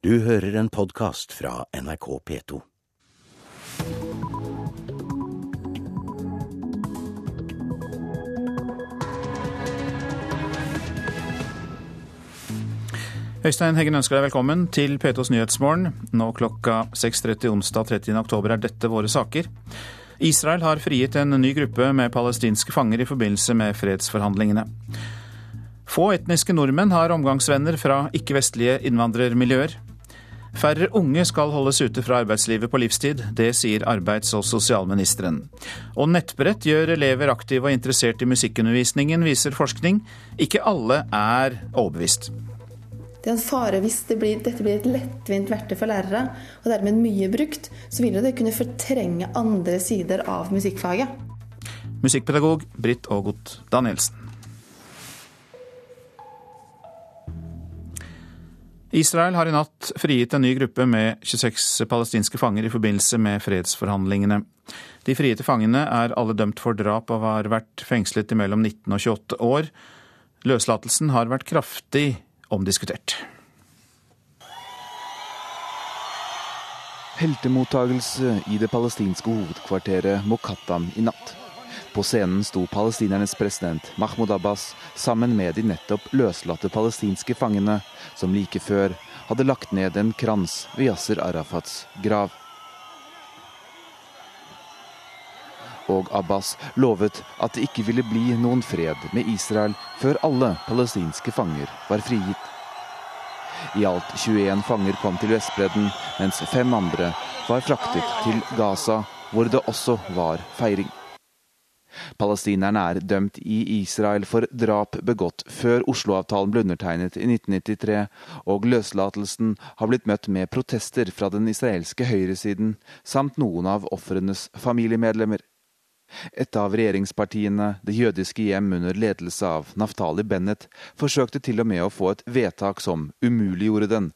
Du hører en podkast fra NRK P2. Øystein Heggen ønsker deg velkommen til P2s Nyhetsmorgen. Nå klokka 6.30 onsdag 30. oktober er dette våre saker. Israel har frigitt en ny gruppe med palestinske fanger i forbindelse med fredsforhandlingene. Få etniske nordmenn har omgangsvenner fra ikke-vestlige innvandrermiljøer. Færre unge skal holdes ute fra arbeidslivet på livstid. Det sier arbeids- og sosialministeren. Og nettbrett gjør elever aktive og interessert i musikkundervisningen, viser forskning. Ikke alle er overbevist. Det er en fare hvis det blir, dette blir et lettvint verktøy for lærere, og dermed mye brukt, så vil det kunne fortrenge andre sider av musikkfaget. Musikkpedagog Britt Ågot Danielsen. Israel har i natt frigitt en ny gruppe med 26 palestinske fanger i forbindelse med fredsforhandlingene. De frigitte fangene er alle dømt for drap og har vært fengslet i mellom 19 og 28 år. Løslatelsen har vært kraftig omdiskutert. Heltemottagelse i det palestinske hovedkvarteret Mokattam i natt. På scenen sto palestinernes president Mahmoud Abbas sammen med de nettopp løslatte palestinske fangene, som like før hadde lagt ned en krans ved Yasser Arafats grav. Og Abbas lovet at det ikke ville bli noen fred med Israel før alle palestinske fanger var frigitt. I alt 21 fanger kom til Vestbredden, mens fem andre var fraktet til Gaza, hvor det også var feiring. Palestinerne er dømt i Israel for drap begått før Oslo-avtalen ble undertegnet i 1993, og løslatelsen har blitt møtt med protester fra den israelske høyresiden, samt noen av ofrenes familiemedlemmer. Et av regjeringspartiene, Det jødiske hjem under ledelse av Naftali Bennett, forsøkte til og med å få et vedtak som umuliggjorde den.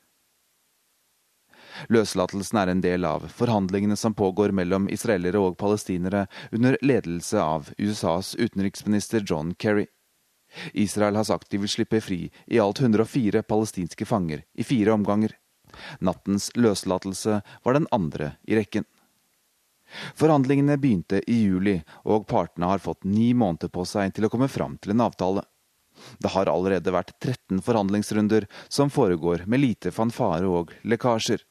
Løslatelsen er en del av forhandlingene som pågår mellom israelere og palestinere under ledelse av USAs utenriksminister John Kerry. Israel har sagt de vil slippe fri i alt 104 palestinske fanger i fire omganger. Nattens løslatelse var den andre i rekken. Forhandlingene begynte i juli, og partene har fått ni måneder på seg til å komme fram til en avtale. Det har allerede vært 13 forhandlingsrunder som foregår med lite fanfare og lekkasjer.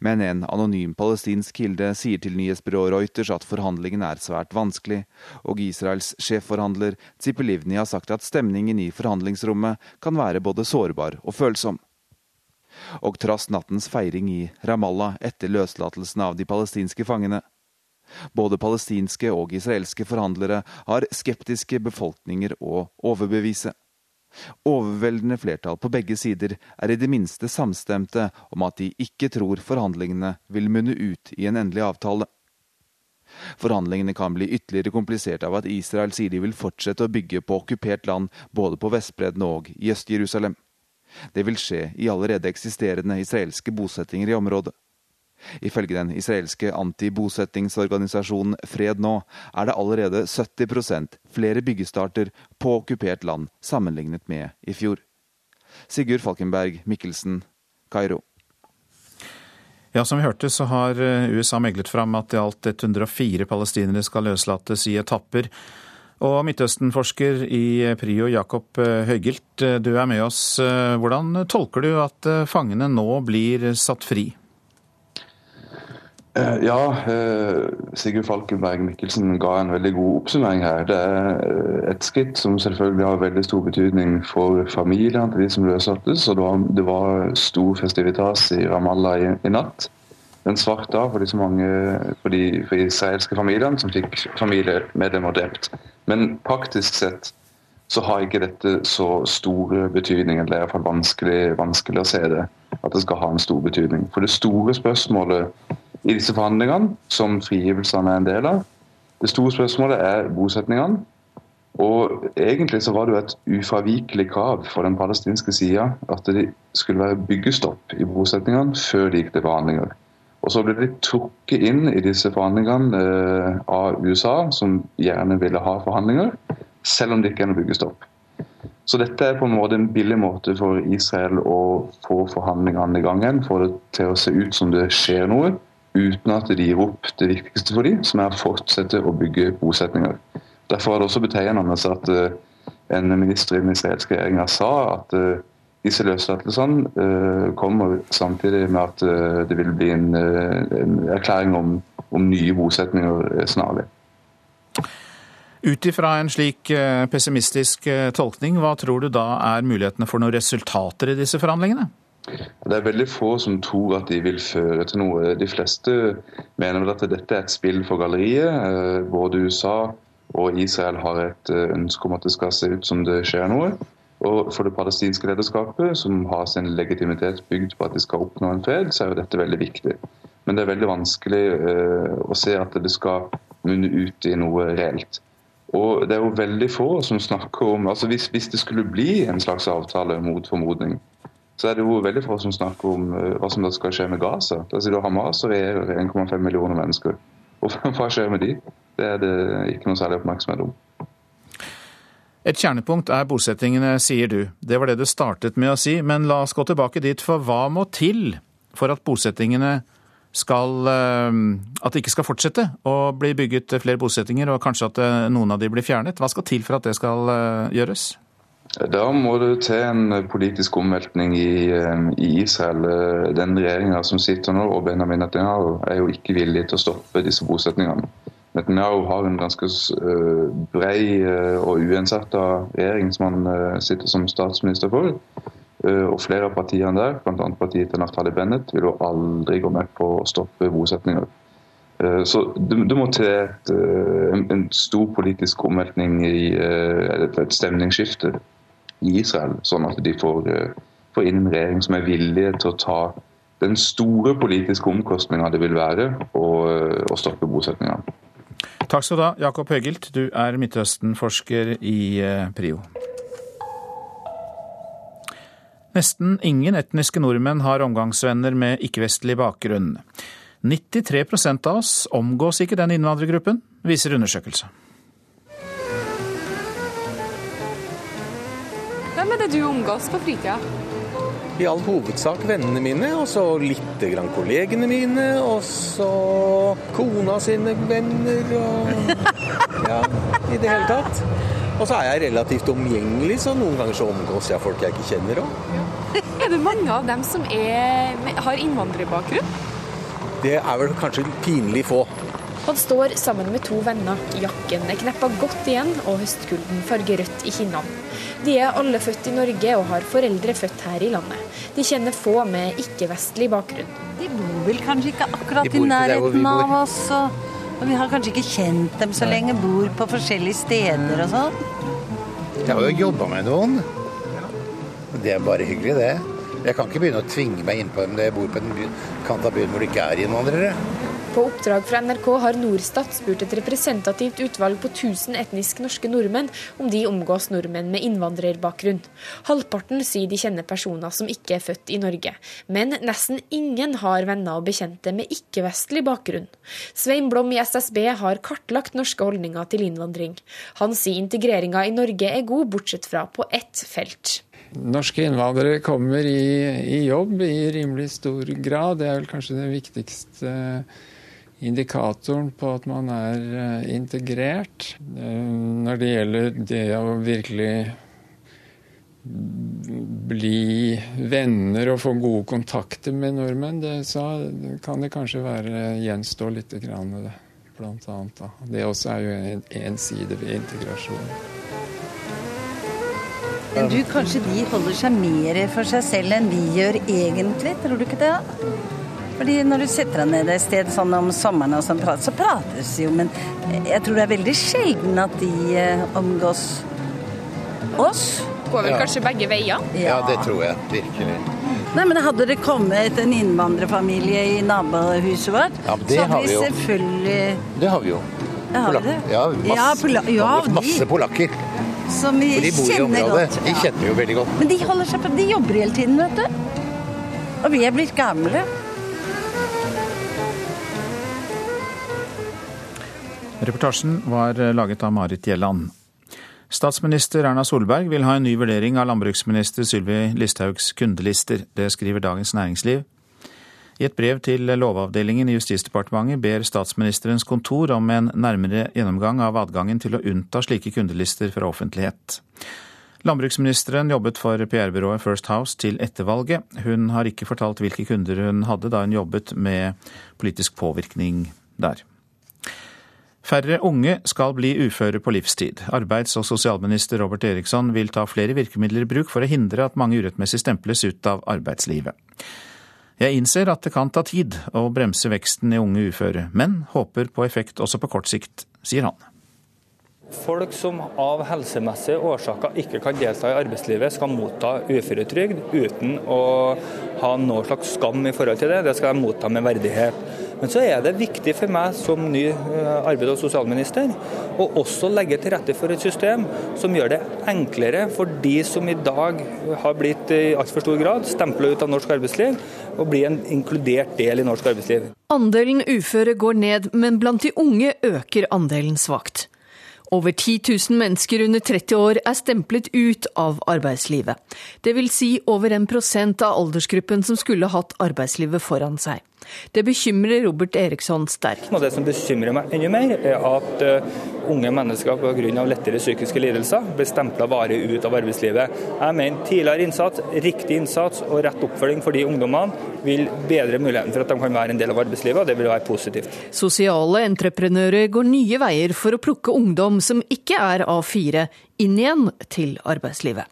Men en anonym palestinsk kilde sier til nyhetsbyrået Reuters at forhandlingene er svært vanskelig, og Israels sjefforhandler Tzipi Livni har sagt at stemningen i forhandlingsrommet kan være både sårbar og følsom. Og trass nattens feiring i Ramallah etter løslatelsen av de palestinske fangene, både palestinske og israelske forhandlere har skeptiske befolkninger å overbevise. Overveldende flertall på begge sider er i det minste samstemte om at de ikke tror forhandlingene vil munne ut i en endelig avtale. Forhandlingene kan bli ytterligere komplisert av at Israel sier de vil fortsette å bygge på okkupert land både på Vestbredden og i Øst-Jerusalem. Det vil skje i allerede eksisterende israelske bosettinger i området. Ifølge den israelske antibosettingsorganisasjonen Fred nå er det allerede 70% flere byggestarter på okkupert land sammenlignet med i fjor. Sigurd Falkenberg Mikkelsen, Kairo. Ja, Som vi hørte, så har eh, USA meglet fram at i alt 104 palestinere skal løslates i etapper. Og Midtøsten-forsker i PRIO, Jakob eh, Høygilt, eh, du er med oss. Hvordan tolker du at fangene nå blir satt fri? Eh, ja, eh, Sigurd Falkenberg Mikkelsen ga en veldig god oppsummering her. Det er et skritt som selvfølgelig har veldig stor betydning for familiene til de som løslates. og Det var, stor festivitas i Ramallah i, i natt. En svart dag for, de mange, for de for israelske familiene som fikk familiemedlemmer drept. Men praktisk sett så har ikke dette så stor betydning, eller det er iallfall vanskelig, vanskelig å se det, at det skal ha en stor betydning. For det store spørsmålet i disse forhandlingene, som frigivelsene er en del av. Det store spørsmålet er bosetningene. Og Egentlig så var det jo et ufravikelig krav for den palestinske sida at det skulle være byggestopp i bosetningene før de gikk til forhandlinger. Og Så ble de trukket inn i disse forhandlingene eh, av USA, som gjerne ville ha forhandlinger, selv om det ikke er noe byggestopp. Så dette er på en måte en billig måte for Israel å få forhandlingene i gang igjen. Få det til å se ut som det skjer noe, uten at de gir opp det viktigste for dem, som er å fortsette å bygge bosetninger. Derfor er det også betegnende at eh, en minister i den israelske regjeringa sa at eh, disse løslatelsene eh, kommer samtidig med at det vil bli en, erklæring om, om nye bosetninger snarlig. Ut ifra en slik eh, pessimistisk eh, tolkning, hva tror du da er mulighetene for noen resultater i disse forhandlingene? Det er veldig få som tror at de vil føre til noe. De fleste mener vel at dette er et spill for galleriet. Eh, både USA og Israel har et ønske om at det skal se ut som det skjer noe. Og For det palestinske lederskapet, som har sin legitimitet bygd på at de skal oppnå en fred, så er jo dette veldig viktig. Men det er veldig vanskelig å se at det skal munne ut i noe reelt. Og det er jo veldig få som snakker om altså hvis, hvis, det skulle bli en slags avtale mot formodning, så er det jo veldig få som snakker om uh, hva som da skal skje med Gaza. Da sier du Hamas og regjerer 1,5 millioner mennesker. Og hva skjer med de? Det er det ikke noe særlig oppmerksomhet om. Et kjernepunkt er bosettingene, sier du. Det var det du startet med å si. Men la oss gå tilbake dit, for hva må til for at bosettingene skal, eh, at det ikke skal fortsette å bli bygget flere bosettinger, og kanskje at eh, noen av de blir fjernet. Hva skal til for at det skal eh, gjøres? Da må det til en politisk omveltning i, i Israel. Den regjeringa som sitter nå, og Benjamin Netanyahu, er jo ikke villig til å stoppe disse bosettingene. Netanyahu har en ganske brei og uensetta regjering som han sitter som statsminister for. Eh, og flere av partiene der, bl.a. partiet til Naftali Bennett, vil jo aldri gå med på å stoppe bosetninger. Eh, så det, må til et, eh, en, stor politisk omveltning i et, stemningsskifte i Israel, sånn at de får, får inn en regjering som er villig til å ta den store politiske omkostninga det vil være å, å stoppe bosetningene. Takk skal du ha, Jakob Høgilt. Du er Midtøsten-forsker i PRIO. Nesten ingen etniske nordmenn har omgangsvenner med ikke-vestlig bakgrunn. 93% av oss omgås ikke den innvandrergruppen, viser undersøkelse. Hvem er det du omgås på fritida? I all hovedsak vennene mine, og så lite grann kollegene mine, og så kona sine venner og Ja, i det hele tatt. Og så er jeg relativt omgjengelig, så noen ganger så omgås jeg folk jeg ikke kjenner òg. Er det mange av dem som er, har innvandrerbakgrunn? Det er vel kanskje pinlig få. Han står sammen med to venner. Jakken er kneppa godt igjen, og høstkulden farger rødt i kinnene. De er alle født i Norge og har foreldre født her i landet. De kjenner få med ikke-vestlig bakgrunn. De bor vel kanskje ikke akkurat i nærheten av oss. og... Og vi har kanskje ikke kjent dem så lenge, bor på forskjellige steder og sånn. Jeg har jo jobba med noen. Det er bare hyggelig, det. Jeg kan ikke begynne å tvinge meg innpå dem når jeg bor på en kant av byen hvor det ikke er innvandrere. På oppdrag fra NRK har Norstat spurt et representativt utvalg på 1000 etnisk norske nordmenn om de omgås nordmenn med innvandrerbakgrunn. Halvparten sier de kjenner personer som ikke er født i Norge, men nesten ingen har venner og bekjente med ikke-vestlig bakgrunn. Svein Blom i SSB har kartlagt norske holdninger til innvandring. Han sier integreringa i Norge er god, bortsett fra på ett felt. Norske innvandrere kommer i, i, jobb i rimelig stor grad. Det er vel kanskje det viktigste indikatoren på at man er eh, integrert. Eh, når det gjelder det å virkelig bli venner og få gode kontakter med nordmenn, det, så kan det kanskje være gjenstå litt. Grann, blant annet, da. Det også er jo en, en side ved integrasjon. Men du, kanskje de holder seg mer for seg selv enn vi gjør egentlig, tror du ikke det? Fordi når du setter deg ned et sted sånn om sommeren, og sånn, så prates jo, men jeg tror det er veldig sjelden at de eh, omgås oss. Går vel ja. kanskje begge veier? Ja. ja, det tror jeg virkelig. Nei, men Hadde det kommet en innvandrerfamilie i nabohuset vårt, ja, så hadde vi selvfølgelig Det har vi jo. Vi? Ja, masse, ja, pola ja, masse polakker. Som vi For de bor i området. Godt. De kjenner jo veldig godt. Men de holder seg på, de jobber hele tiden, vet du. Og vi er blitt gamle. Reportasjen var laget av Marit Gjelland. Statsminister Erna Solberg vil ha en ny vurdering av landbruksminister Sylvi Listhaugs kundelister. Det skriver Dagens Næringsliv. I et brev til Lovavdelingen i Justisdepartementet ber statsministerens kontor om en nærmere gjennomgang av adgangen til å unnta slike kundelister fra offentlighet. Landbruksministeren jobbet for PR-byrået First House til etter valget. Hun har ikke fortalt hvilke kunder hun hadde da hun jobbet med politisk påvirkning der. Færre unge skal bli uføre på livstid. Arbeids- og sosialminister Robert Eriksson vil ta flere virkemidler i bruk for å hindre at mange urettmessig stemples ut av arbeidslivet. Jeg innser at det kan ta tid å bremse veksten i unge uføre, men håper på effekt også på kort sikt, sier han. Folk som av helsemessige årsaker ikke kan delta i arbeidslivet, skal motta uføretrygd uten å ha noe slags skam i forhold til det. Det skal de motta med verdighet. Men så er det viktig for meg som ny eh, arbeids- og sosialminister å også legge til rette for et system som gjør det enklere for de som i dag har blitt i altfor stor grad stempla ut av norsk arbeidsliv, å bli en inkludert del i norsk arbeidsliv. Andelen uføre går ned, men blant de unge øker andelen svakt. Over 10 000 mennesker under 30 år er stemplet ut av arbeidslivet. Det vil si over en prosent av aldersgruppen som skulle hatt arbeidslivet foran seg. Det bekymrer Robert Eriksson sterkt. Og det som bekymrer meg enda mer, er at uh, unge mennesker pga. lettere psykiske lidelser blir stempla varig ut av arbeidslivet. Jeg mener tidligere innsats, riktig innsats og rett oppfølging for de ungdommene vil bedre muligheten for at de kan være en del av arbeidslivet, og det vil være positivt. Sosiale entreprenører går nye veier for å plukke ungdom som ikke er A4, inn igjen til arbeidslivet.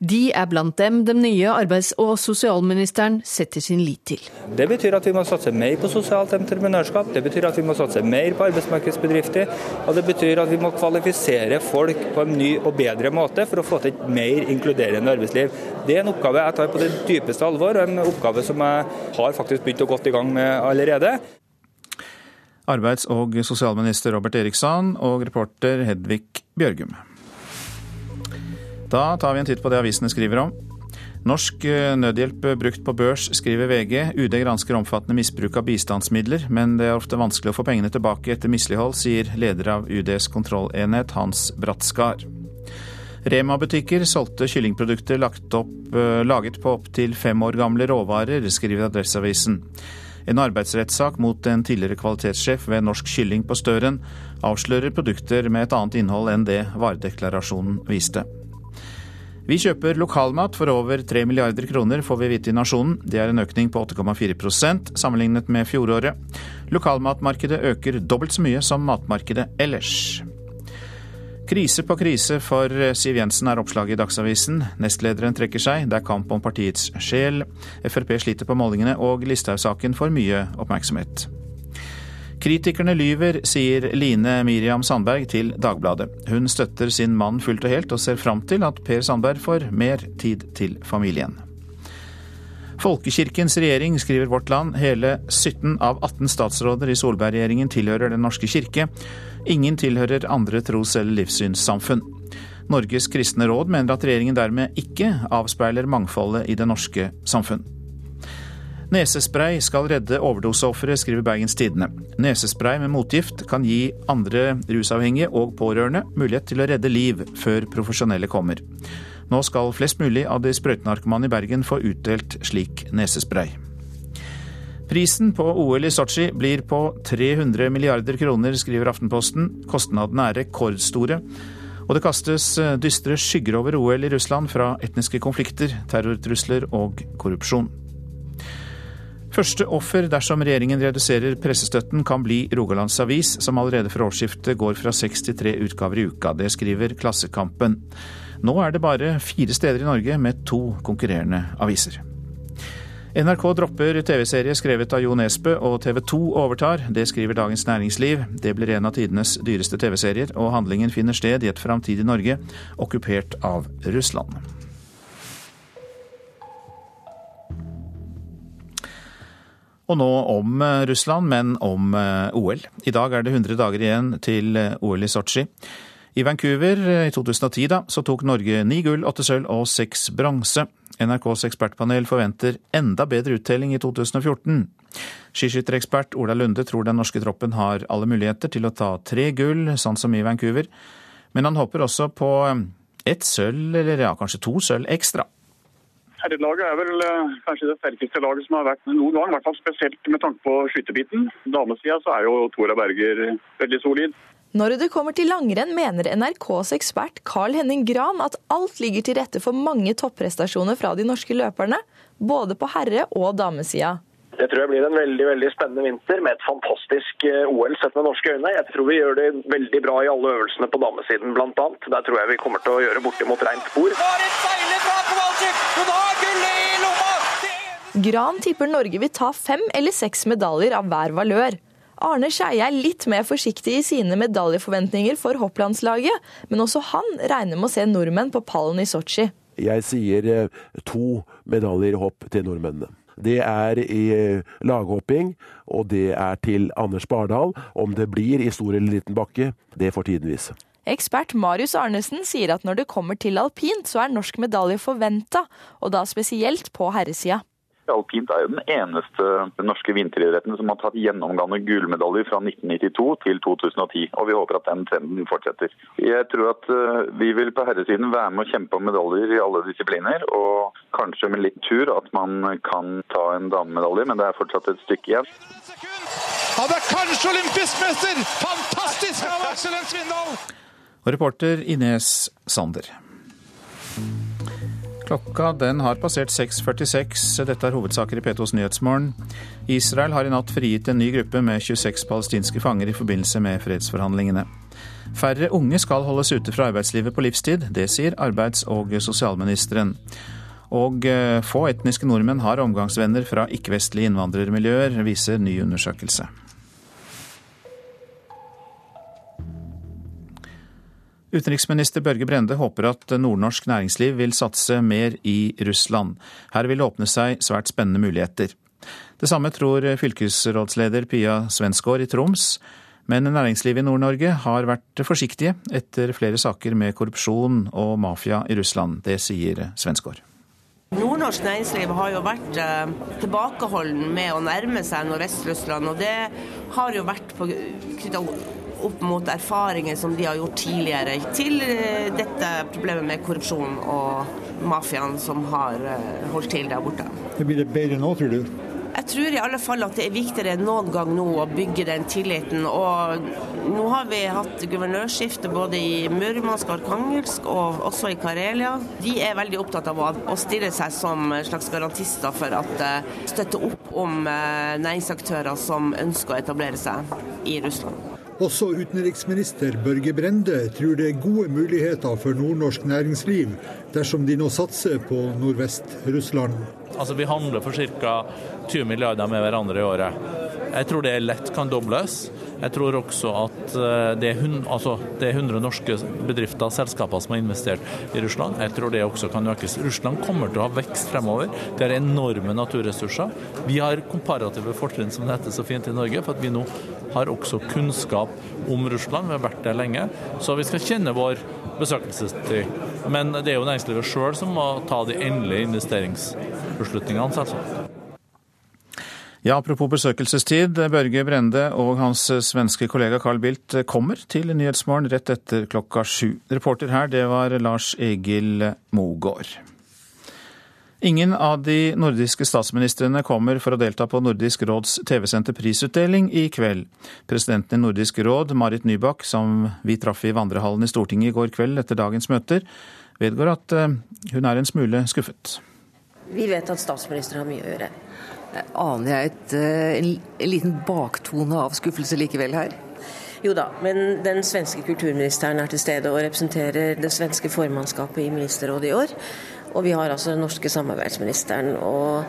De er blant dem den nye arbeids- og sosialministeren setter sin lit til. Det betyr at vi må satse mer på sosialt entreprenørskap, det betyr at vi må satse mer på arbeidsmarkedsbedrifter, og det betyr at vi må kvalifisere folk på en ny og bedre måte for å få til et mer inkluderende arbeidsliv. Det er en oppgave jeg tar på det dypeste alvor, og en oppgave som jeg har faktisk begynt å gått i gang med allerede. Arbeids- og sosialminister Robert Eriksson og reporter Hedvig Bjørgum. Da tar vi en titt på det avisene skriver om. Norsk eh, nødhjelp brukt på børs, skriver VG. UD gransker omfattende misbruk av bistandsmidler, men det er ofte vanskelig å få pengene tilbake etter mislighold, sier leder av UDs kontrollenhet, Hans Bratskar. Rema-butikker solgte kyllingprodukter opp, eh, laget på opptil fem år gamle råvarer, skriver Adresseavisen. En arbeidsrettssak mot en tidligere kvalitetssjef ved Norsk Kylling på Støren avslører produkter med et annet innhold enn det varedeklarasjonen viste. Vi kjøper lokalmat for over 3 milliarder kroner, får vi vite i Nasjonen. Det er en økning på 8,4% sammenlignet med fjoråret. Lokalmatmarkedet øker dobbelt så mye som matmarkedet ellers. Krise på krise for Siv Jensen er oppslaget i Dagsavisen. Nestlederen trekker seg, det er kamp om partiets sjel. Frp sliter på målingene, og Listhaug-saken får mye oppmerksomhet. Kritikerne lyver, sier Line Miriam Sandberg til Dagbladet. Hun støtter sin mann fullt og helt, og ser fram til at Per Sandberg får mer tid til familien. Folkekirkens regjering, skriver Vårt Land. Hele 17 av 18 statsråder i Solberg-regjeringen tilhører Den norske kirke. Ingen tilhører andre tros- eller livssynssamfunn. Norges kristne råd mener at regjeringen dermed ikke avspeiler mangfoldet i det norske samfunn. Nesespray skal redde overdoseofre, skriver Bergens Tidende. Nesespray med motgift kan gi andre rusavhengige og pårørende mulighet til å redde liv før profesjonelle kommer. Nå skal flest mulig av de sprøytenarkomane i Bergen få utdelt slik nesespray. Prisen på OL i Sotsji blir på 300 milliarder kroner, skriver Aftenposten. Kostnadene er rekordstore. Og det kastes dystre skygger over OL i Russland fra etniske konflikter, terrortrusler og korrupsjon. Første offer dersom regjeringen reduserer pressestøtten, kan bli Rogalands Avis, som allerede fra årsskiftet går fra seks til tre utgaver i uka. Det skriver Klassekampen. Nå er det bare fire steder i Norge med to konkurrerende aviser. NRK dropper TV-serie skrevet av Jo Nesbø, og TV 2 overtar. Det skriver Dagens Næringsliv. Det blir en av tidenes dyreste TV-serier, og handlingen finner sted i et framtidig Norge okkupert av Russland. Og nå om eh, Russland, men om eh, OL. I dag er det 100 dager igjen til eh, OL i Sotsji. I Vancouver i 2010 da, så tok Norge ni gull, åtte sølv og seks bronse. NRKs ekspertpanel forventer enda bedre uttelling i 2014. Skiskytterekspert Ola Lunde tror den norske troppen har alle muligheter til å ta tre gull, sånn som i Vancouver. Men han håper også på ett sølv, eller ja, kanskje to sølv ekstra. Herrelaget er vel eh, kanskje det sterkeste laget som har vært noen gang, i hvert fall spesielt med tanke på skytterbiten. Damesida så er jo Tora Berger veldig solid. Når det kommer til langrenn, mener NRKs ekspert Carl Henning Gran at alt ligger til rette for mange topprestasjoner fra de norske løperne, både på herre- og damesida. Det tror jeg blir en veldig veldig spennende vinter med et fantastisk eh, OL sett med norske øyne. Jeg tror vi gjør det veldig bra i alle øvelsene på damesiden bl.a. Der tror jeg vi kommer til å gjøre bortimot rent spor. Gran tipper Norge vil ta fem eller seks medaljer av hver valør. Arne Skeie er litt mer forsiktig i sine medaljeforventninger for hopplandslaget, men også han regner med å se nordmenn på pallen i Sotsji. Jeg sier eh, to medaljer i hopp til nordmennene. Det er i eh, laghopping, og det er til Anders Bardal. Om det blir i stor eller liten bakke, det får tiden vise. Ekspert Marius Arnesen sier at når det kommer til alpint, så er norsk medalje forventa, og da spesielt på herresida. Alpint er jo den eneste norske vinteridretten som har tatt gjennomgående gullmedaljer fra 1992 til 2010, og vi håper at den trenden fortsetter. Jeg tror at eh, vi vil på herresiden være med å kjempe om medaljer i alle disipliner, og kanskje med litt tur at man kan ta en damemedalje, men det er fortsatt et stykke igjen. Han er kanskje olympisk mester! Fantastisk av Aksel Lund Svindal! Reporter Ines Sander. Klokka den har passert 6.46. Dette er hovedsaker i P2s Nyhetsmorgen. Israel har i natt frigitt en ny gruppe med 26 palestinske fanger i forbindelse med fredsforhandlingene. Færre unge skal holdes ute fra arbeidslivet på livstid. Det sier arbeids- og sosialministeren. Og eh, få etniske nordmenn har omgangsvenner fra ikke-vestlige innvandrermiljøer, viser ny undersøkelse. Utenriksminister Børge Brende håper at nordnorsk næringsliv vil satse mer i Russland. Her vil det åpne seg svært spennende muligheter. Det samme tror fylkesrådsleder Pia Svensgaard i Troms. Men næringslivet i Nord-Norge har vært forsiktige etter flere saker med korrupsjon og mafia i Russland. Det sier Svensgaard. Nordnorsk næringsliv har jo vært eh, tilbakeholden med å nærme seg Nordvest-Russland. Og det har jo vært knytta opp mot erfaringer som de har gjort tidligere, til eh, dette problemet med korrupsjon og mafiaen som har eh, holdt til der borte. Det blir det bedre nå, tror du? Jeg tror i alle fall at det er viktigere enn noen gang nå å bygge den tilliten. Og nå har vi hatt guvernørskifte både i Murmansk og Arkangelsk og også i Karelia. De er veldig opptatt av å stille seg som slags garantister for at eh, støtte opp om næringsaktører som ønsker å etablere seg i Russland. Også utenriksminister Børge Brende tror det er gode muligheter for nordnorsk næringsliv dersom de nå satser på Nordvest-Russland. Altså, vi handler for ca. 20 milliarder med hverandre i året. Jeg tror det lett kan dobles. Jeg tror også at eh, det er, altså, det er 100 norske bedrifter og selskaper som har investert i Russland. Jeg tror det også kan økes. Russland kommer til å ha vekst fremover. De har enorme naturressurser. Vi har komparative fortrinn, som det heter så fint i Norge, for at vi nå har også kunnskap om Russland. Vi har vært der lenge. Så vi skal kjenne vår besøkelsestid. Men det er jo næringslivet sjøl som må ta de endelige investeringsbeslutningene, selvsagt. Ja, Apropos besøkelsestid. Børge Brende og hans svenske kollega Carl Bildt kommer til Nyhetsmorgen rett etter klokka sju. Reporter her, det var Lars Egil Mogård. Ingen av de nordiske statsministrene kommer for å delta på Nordisk råds TV-sendte prisutdeling i kveld. Presidenten i Nordisk råd, Marit Nybakk, som vi traff i vandrehallen i Stortinget i går kveld etter dagens møter, vedgår at eh, hun er en smule skuffet. Vi vet at statsministeren har mye å gjøre. Aner jeg et, eh, en, en liten baktone av skuffelse likevel her? Jo da, men den svenske kulturministeren er til stede og representerer det svenske formannskapet i ministerrådet i år. Og vi har altså den norske samarbeidsministeren. Og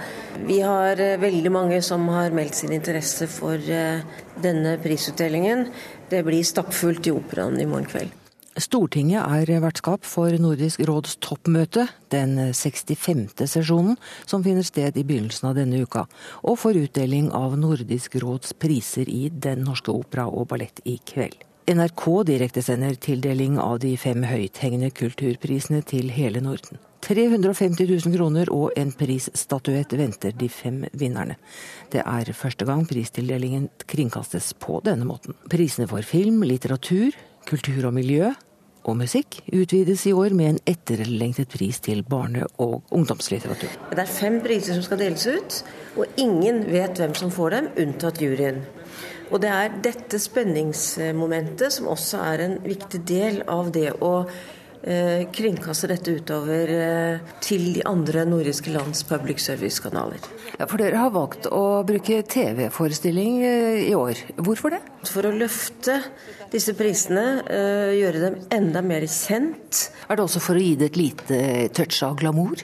vi har eh, veldig mange som har meldt sin interesse for eh, denne prisutdelingen. Det blir stappfullt i Operaen i morgen kveld. Stortinget er vertskap for Nordisk råds toppmøte, den 65. sesjonen, som finner sted i begynnelsen av denne uka, og for utdeling av Nordisk råds priser i Den norske opera og ballett i kveld. NRK direktesender tildeling av de fem høythengende kulturprisene til hele Norden. 350 000 kroner og en prisstatuett venter de fem vinnerne. Det er første gang pristildelingen kringkastes på denne måten. Prisene for film, litteratur, kultur og miljø, og musikk utvides i år med en etterlengtet pris til barne- og ungdomslitteratur. Det er fem priser som skal deles ut, og ingen vet hvem som får dem, unntatt juryen. Og det er dette spenningsmomentet som også er en viktig del av det å kringkaste dette utover eh, til de andre nordiske lands public service-kanaler. Ja, for dere har valgt å bruke TV-forestilling eh, i år. Hvorfor det? For å løfte disse prisene, eh, gjøre dem enda mer kjent. Er det også for å gi det et lite touch av glamour?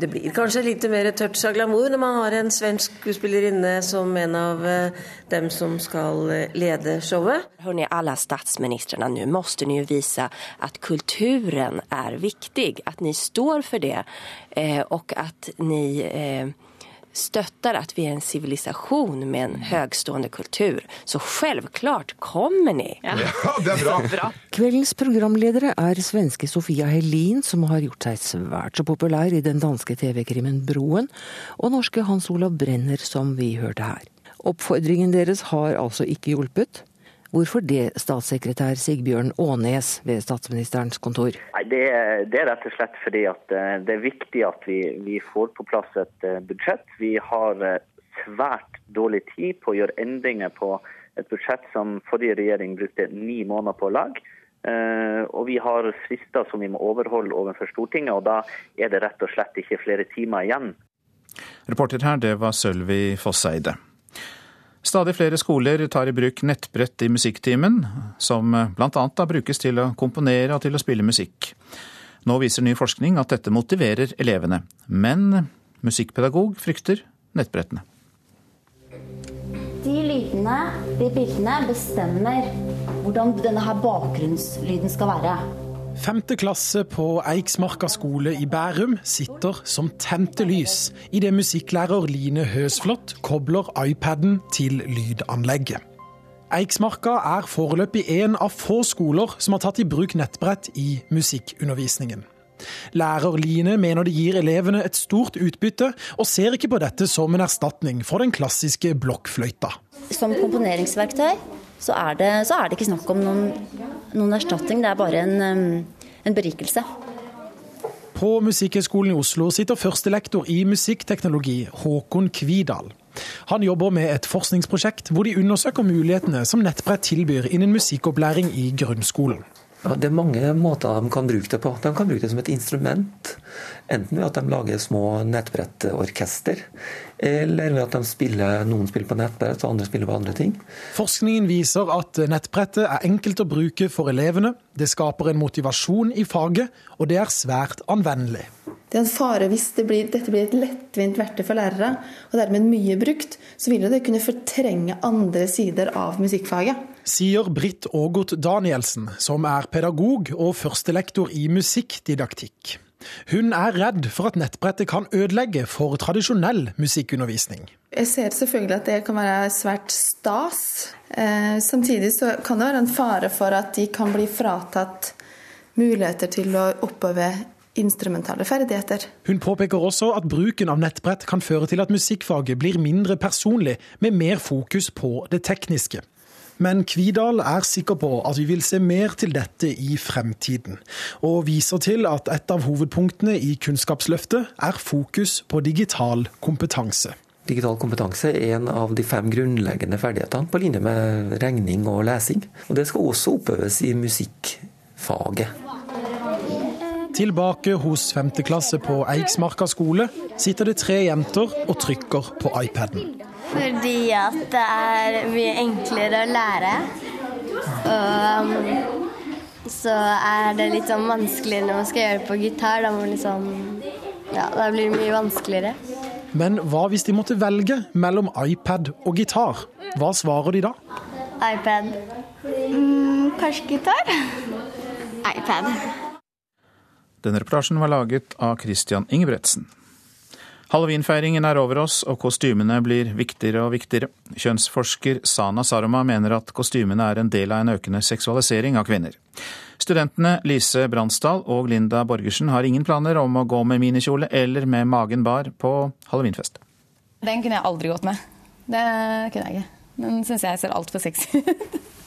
Det blir kanskje litt mer touch av glamour når man har en svensk skuespillerinne som en av eh, dem som skal eh, lede showet. Hörrni, alle statsministrene, nå må jo vise at kulturen er viktig, At ni står for det og at att støtter at vi er en sivilisasjon med en høgstående kultur. Så selvklart kommer ni! Ja, det er bra. bra. Kveldens programledere er svenske Sofia Helin, som har gjort seg svært så populær i den danske TV-krimmen Broen, og norske Hans Olav Brenner, som vi hørte her. Oppfordringen deres har altså ikke hjulpet. Hvorfor det, statssekretær Sigbjørn Aanes ved statsministerens kontor? Nei, det, det, er rett og slett fordi at eh, det er viktig at vi, vi får på plass et eh, budsjett. Vi har eh, svært dårlig tid på å gjøre endringer på et budsjett som forrige regjering brukte ni måneder på å lage. Og vi har frister som vi må overholde overfor Stortinget, og da er det rett og slett ikke flere timer igjen. Reporter her, det var Sølvi Fosseide. Stadig flere skoler tar i bruk nettbrett i musikktimen, som bl.a. brukes til å komponere og til å spille musikk. Nå viser ny forskning at dette motiverer elevene, men musikkpedagog frykter nettbrettene. De lydene, de bildene, bestemmer hvordan denne bakgrunnslyden skal være. Femte klasse på Eiksmarka skole i Bærum sitter som tente lys idet musikklærer Line Høsflot kobler iPaden til lydanlegget. Eiksmarka er foreløpig en av få skoler som har tatt i bruk nettbrett i musikkundervisningen. Lærer Line mener det gir elevene et stort utbytte, og ser ikke på dette som en erstatning for den klassiske blokkfløyta. Som komponeringsverktøy så er det, så er det ikke snakk om noen, noen, erstatning, det er bare en, en berikelse. På Musikkhøgskolen i Oslo sitter førstelektor i musikkteknologi, Håkon Kvidal. Han jobber med et forskningsprosjekt hvor de undersøker mulighetene som nettbrett tilbyr innen musikkopplæring i grunnskolen. Ja, det er mange måter de kan bruke det på. De kan bruke det som et instrument. Enten ved at de lager små nettbrettorkester, eller ved at spiller, noen spiller på nettbrett og andre spiller på andre ting. Forskningen viser at nettbrettet er enkelt å bruke for elevene. Det skaper en motivasjon i faget, og det er svært anvendelig. Det er en fare hvis det blir, dette blir et lettvint verktøy for lærere, og dermed mye brukt, så vil det kunne fortrenge andre sider av musikkfaget. Sier Britt Ågot Danielsen, som er pedagog og førstelektor i musikkdidaktikk. Hun er redd for at nettbrettet kan ødelegge for tradisjonell musikkundervisning. Jeg ser selvfølgelig at det kan være svært stas. Eh, samtidig så kan det være en fare for at de kan bli fratatt muligheter til å oppøve instrumentale ferdigheter. Hun påpeker også at bruken av nettbrett kan føre til at musikkfaget blir mindre personlig, med mer fokus på det tekniske. Men Kvidal er sikker på at vi vil se mer til dette i fremtiden, og viser til at et av hovedpunktene i Kunnskapsløftet er fokus på digital kompetanse. Digital kompetanse er en av de fem grunnleggende ferdighetene, på linje med regning og lesing. Og Det skal også oppøves i musikkfaget. Tilbake hos femteklasse på Eiksmarka skole sitter det tre jenter og trykker på iPaden. Fordi at det er mye enklere å lære. Og um, så er det litt sånn vanskelig når man skal gjøre det på gitar. Da, liksom, ja, da blir det mye vanskeligere. Men hva hvis de måtte velge mellom iPad og gitar? Hva svarer de da? iPad. Mm, kanskje gitar? iPad. Denne reportasjen var laget av Christian Ingebretsen. Halloweenfeiringen er over oss, og kostymene blir viktigere og viktigere. Kjønnsforsker Sana Saroma mener at kostymene er en del av en økende seksualisering av kvinner. Studentene Lise Bransdal og Linda Borgersen har ingen planer om å gå med minikjole eller med magen bar på halloweenfest. Den kunne jeg aldri gått med. Det kunne jeg ikke. Den syns jeg ser altfor sexy ut.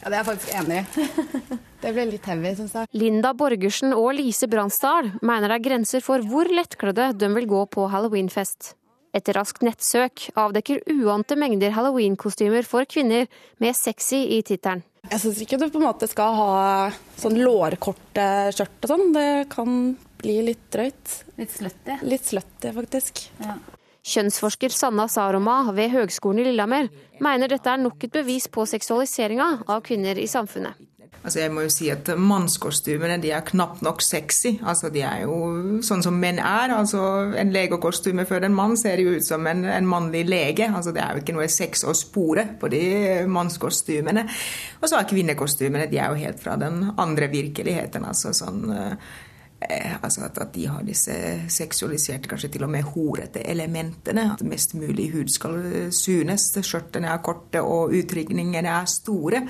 Ja, det er jeg faktisk enig i. Det ble litt heavy, syns jeg. Linda Borgersen og Lise Bransdal mener det er grenser for hvor lettkledde de vil gå på halloweenfest. Et raskt nettsøk avdekker uante mengder halloweenkostymer for kvinner med sexy i tittelen. Jeg syns ikke du på en måte skal ha sånn lårkorte skjørt og sånn. Det kan bli litt drøyt. Litt slutty? Litt slutty, faktisk. Ja. Kjønnsforsker Sanna Saroma ved Høgskolen i Lillehammer mener dette er nok et bevis på seksualiseringa av kvinner i samfunnet. Altså jeg må jo si at Mannskostymene de er knapt nok sexy. Altså De er jo sånn som menn er. Altså En legekostyme før en mann ser jo ut som en, en, mannlig lege. Altså Det er jo ikke noe sex å spore på de mannskostymene. Og så er kvinnekostymene de er jo helt fra den andre virkeligheten. altså sånn Eh, altså at, at, de har disse seksualiserte, kanskje til og med horete elementene. At mest mulig hud skal eh, synes. Skjørtene er korte og utrygningene er store.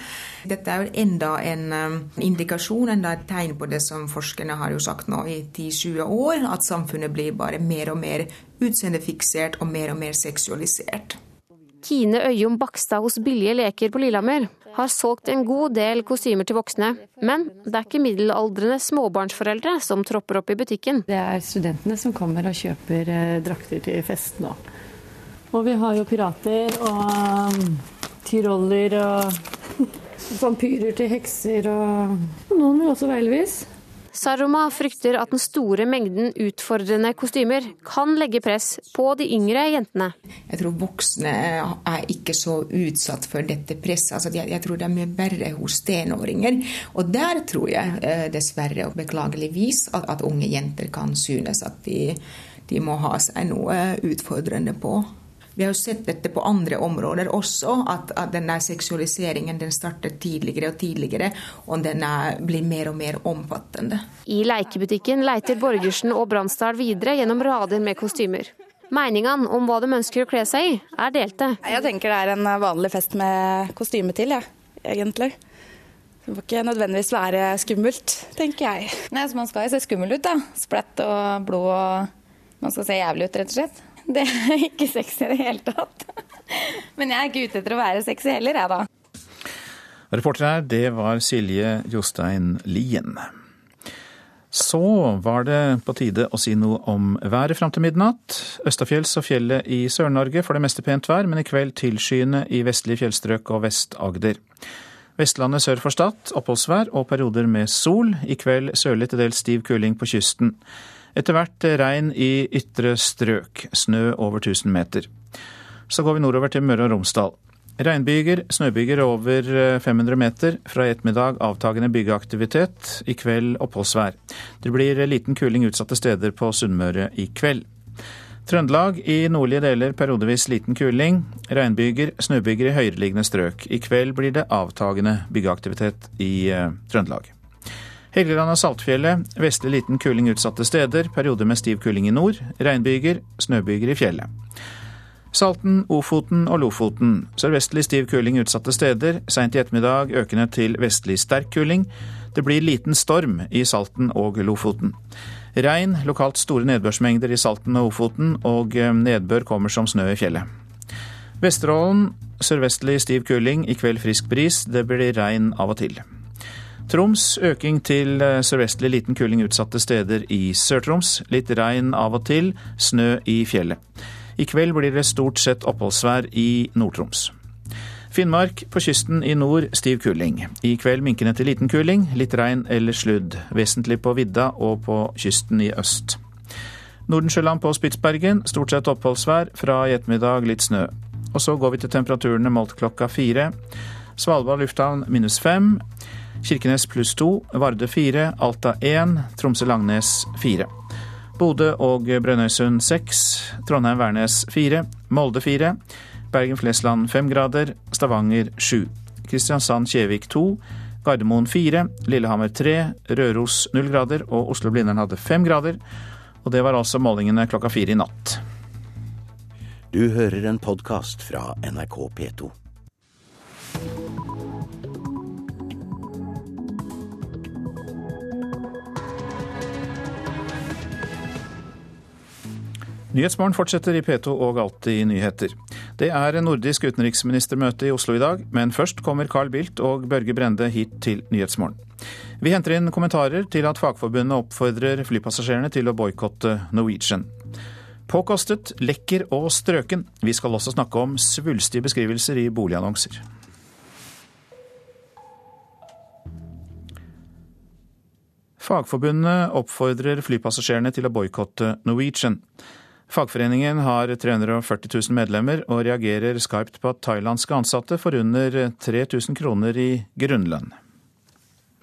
Dette er jo enda en um, indikasjon, enda et tegn på det som forskerne har jo sagt nå i 10-20 år, at samfunnet blir bare mer og mer utseendefiksert og mer og mer seksualisert. Kine Øyum Bakstad hos Billige leker på Lillehammer har solgt en god del kostymer til voksne. Men det er ikke middelaldrende småbarnsforeldre som tropper opp i butikken. Det er studentene som kommer og kjøper eh, drakter til fest nå. Og vi har jo pirater og um, tyroller og vampyrer til hekser og noen vil også være. Saroma frykter at den store mengden utfordrende kostymer kan legge press på de yngre jentene. Jeg tror voksne er ikke så utsatt for dette presset. Altså, jeg, tror det er mye verre hos tenåringer. Og der tror jeg eh, dessverre og beklageligvis at, at unge jenter kan synes at de, de må ha seg noe utfordrende på. Vi har jo sett dette på andre områder også, at, at denne seksualiseringen den starter tidligere og tidligere, og den blir mer og mer omfattende. I lekebutikken leiter Borgersen og Bransdal videre gjennom rader med kostymer. Meningene om hva de ønsker å kle seg i, er delte. Jeg tenker det er en vanlig fest med kostyme til, jeg, ja, egentlig. Det må ikke nødvendigvis være skummelt, tenker jeg. Nei, så Man skal jo se skummel ut, da. Splett og blod og Man skal se jævlig ut, rett og slett. Det er ikke sexy i det hele tatt. Men jeg er ikke ute etter å være sexy heller, jeg da. Reporter her, det var Silje Jostein Lien. Så var det på tide å si noe om været fram til midnatt. Østafjells og fjellet i Sør-Norge får det meste pent vær, men i kveld tilskyende i vestlige fjellstrøk og Vest-Agder. Vestlandet sør for Stad oppholdsvær og perioder med sol. I kveld sørlig til dels stiv kuling på kysten. Etter hvert regn i ytre strøk, snø over 1000 meter. Så går vi nordover til Møre og Romsdal. Regnbyger, snøbyger over 500 meter. Fra i ettermiddag avtagende byggeaktivitet. I kveld oppholdsvær. Det blir liten kuling utsatte steder på Sunnmøre i kveld. Trøndelag i nordlige deler periodevis liten kuling. Regnbyger, snøbyger i høyereliggende strøk. I kveld blir det avtagende byggeaktivitet i eh, Trøndelag. Helgeland og Saltfjellet vestlig liten kuling utsatte steder. Perioder med stiv kuling i nord. Regnbyger, snøbyger i fjellet. Salten, Ofoten og Lofoten. Sørvestlig stiv kuling utsatte steder. Seint i ettermiddag økende til vestlig sterk kuling. Det blir liten storm i Salten og Lofoten. Regn, lokalt store nedbørsmengder i Salten og Ofoten, og eh, nedbør kommer som snø i fjellet. Vesterålen sørvestlig stiv kuling, i kveld frisk bris. Det blir regn av og til. Troms øking til eh, sørvestlig liten kuling utsatte steder i Sør-Troms. Litt regn av og til, snø i fjellet. I kveld blir det stort sett oppholdsvær i Nord-Troms. Finnmark på kysten i nord stiv kuling. I kveld minkende til liten kuling, litt regn eller sludd. Vesentlig på vidda og på kysten i øst. Nordensjøland på Spitsbergen stort sett oppholdsvær. Fra i ettermiddag litt snø. Og så går vi til temperaturene målt klokka fire. Svalbard lufthavn minus fem. Kirkenes pluss to, Varde fire, Alta én, Tromsø-Langnes fire. Bodø og Brønnøysund seks, Trondheim-Værnes fire, Molde fire, Bergen-Flesland fem grader, Stavanger sju. Kristiansand-Kjevik to, Gardermoen fire, Lillehammer tre, Røros null grader og Oslo-Blindern hadde fem grader. Og det var altså målingene klokka fire i natt. Du hører en podkast fra NRK P2. Nyhetsmorgen fortsetter i P2 og Alltid nyheter. Det er nordisk utenriksministermøte i Oslo i dag, men først kommer Carl Bildt og Børge Brende hit til Nyhetsmorgen. Vi henter inn kommentarer til at Fagforbundet oppfordrer flypassasjerene til å boikotte Norwegian. Påkostet, lekker og strøken. Vi skal også snakke om svulstige beskrivelser i boligannonser. Fagforbundet oppfordrer flypassasjerene til å boikotte Norwegian. Fagforeningen har 340 000 medlemmer og reagerer skarpt på at thailandske ansatte får under 3000 kroner i grunnlønn.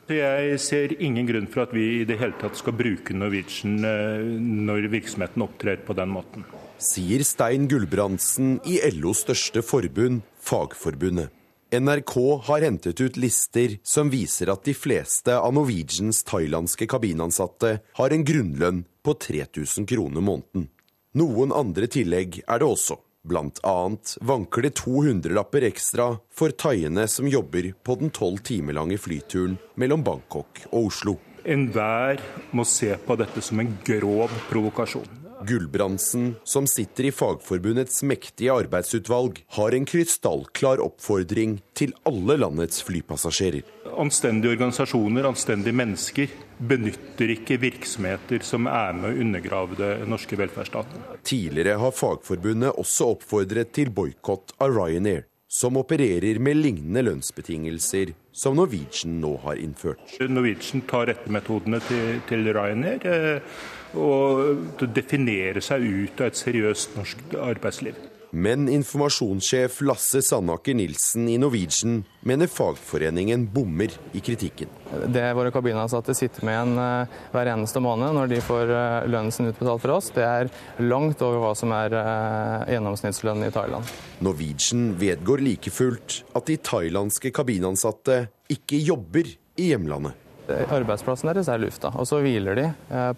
Jeg ser ingen grunn for at vi i det hele tatt skal bruke Norwegian eh, når virksomheten opptrer på den måten. Sier Stein Gulbrandsen i LOs største forbund, Fagforbundet. NRK har hentet ut lister som viser at de fleste av Norwegians thailandske kabinansatte har en grunnlønn på 3000 kroner måneden. Noen andre tillegg er det også. Blant annet vanker det 200-lapper ekstra for thaiene som jobber på den tolv timer lange flyturen mellom Bangkok og Oslo. Enhver må se på dette som en grov provokasjon. Gulbrandsen, som sitter i Fagforbundets mektige arbeidsutvalg, har en krystallklar oppfordring til alle landets flypassasjerer. Anstendige organisasjoner, anstendige mennesker, benytter ikke virksomheter som er med å undergrave det norske velferdsstaten. Tidligere har Fagforbundet også oppfordret til boikott av Ryanair, som opererer med lignende lønnsbetingelser som Norwegian nå har innført. Norwegian tar rettemetodene til, til Ryanair. Eh, og definerer seg ut av et seriøst norsk arbeidsliv. Men informasjonssjef Lasse Sandaker Nilsen i Norwegian mener fagforeningen bommer i kritikken. Det våre kabinansatte sitter med igjen eh, hver eneste måned når de får eh, lønnen sin utbetalt fra oss, det er langt over hva som er eh, gjennomsnittslønnen i Thailand. Norwegian vedgår like fullt at de thailandske kabinansatte ikke jobber i hjemlandet. Arbeidsplassen deres er lufta, og så hviler de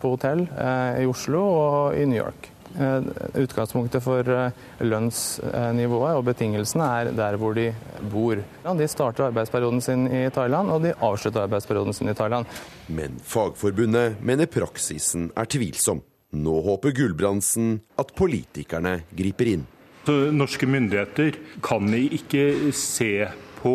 på hotell i Oslo og i New York. Eh, utgangspunktet for lønnsnivået og betingelsene er der hvor de bor. De starter arbeidsperioden sin i Thailand, og de avslutter arbeidsperioden sin i Thailand. Men Fagforbundet mener praksisen er tvilsom. Nå håper Gulbrandsen at politikerne griper inn. Så norske myndigheter kan ikke se på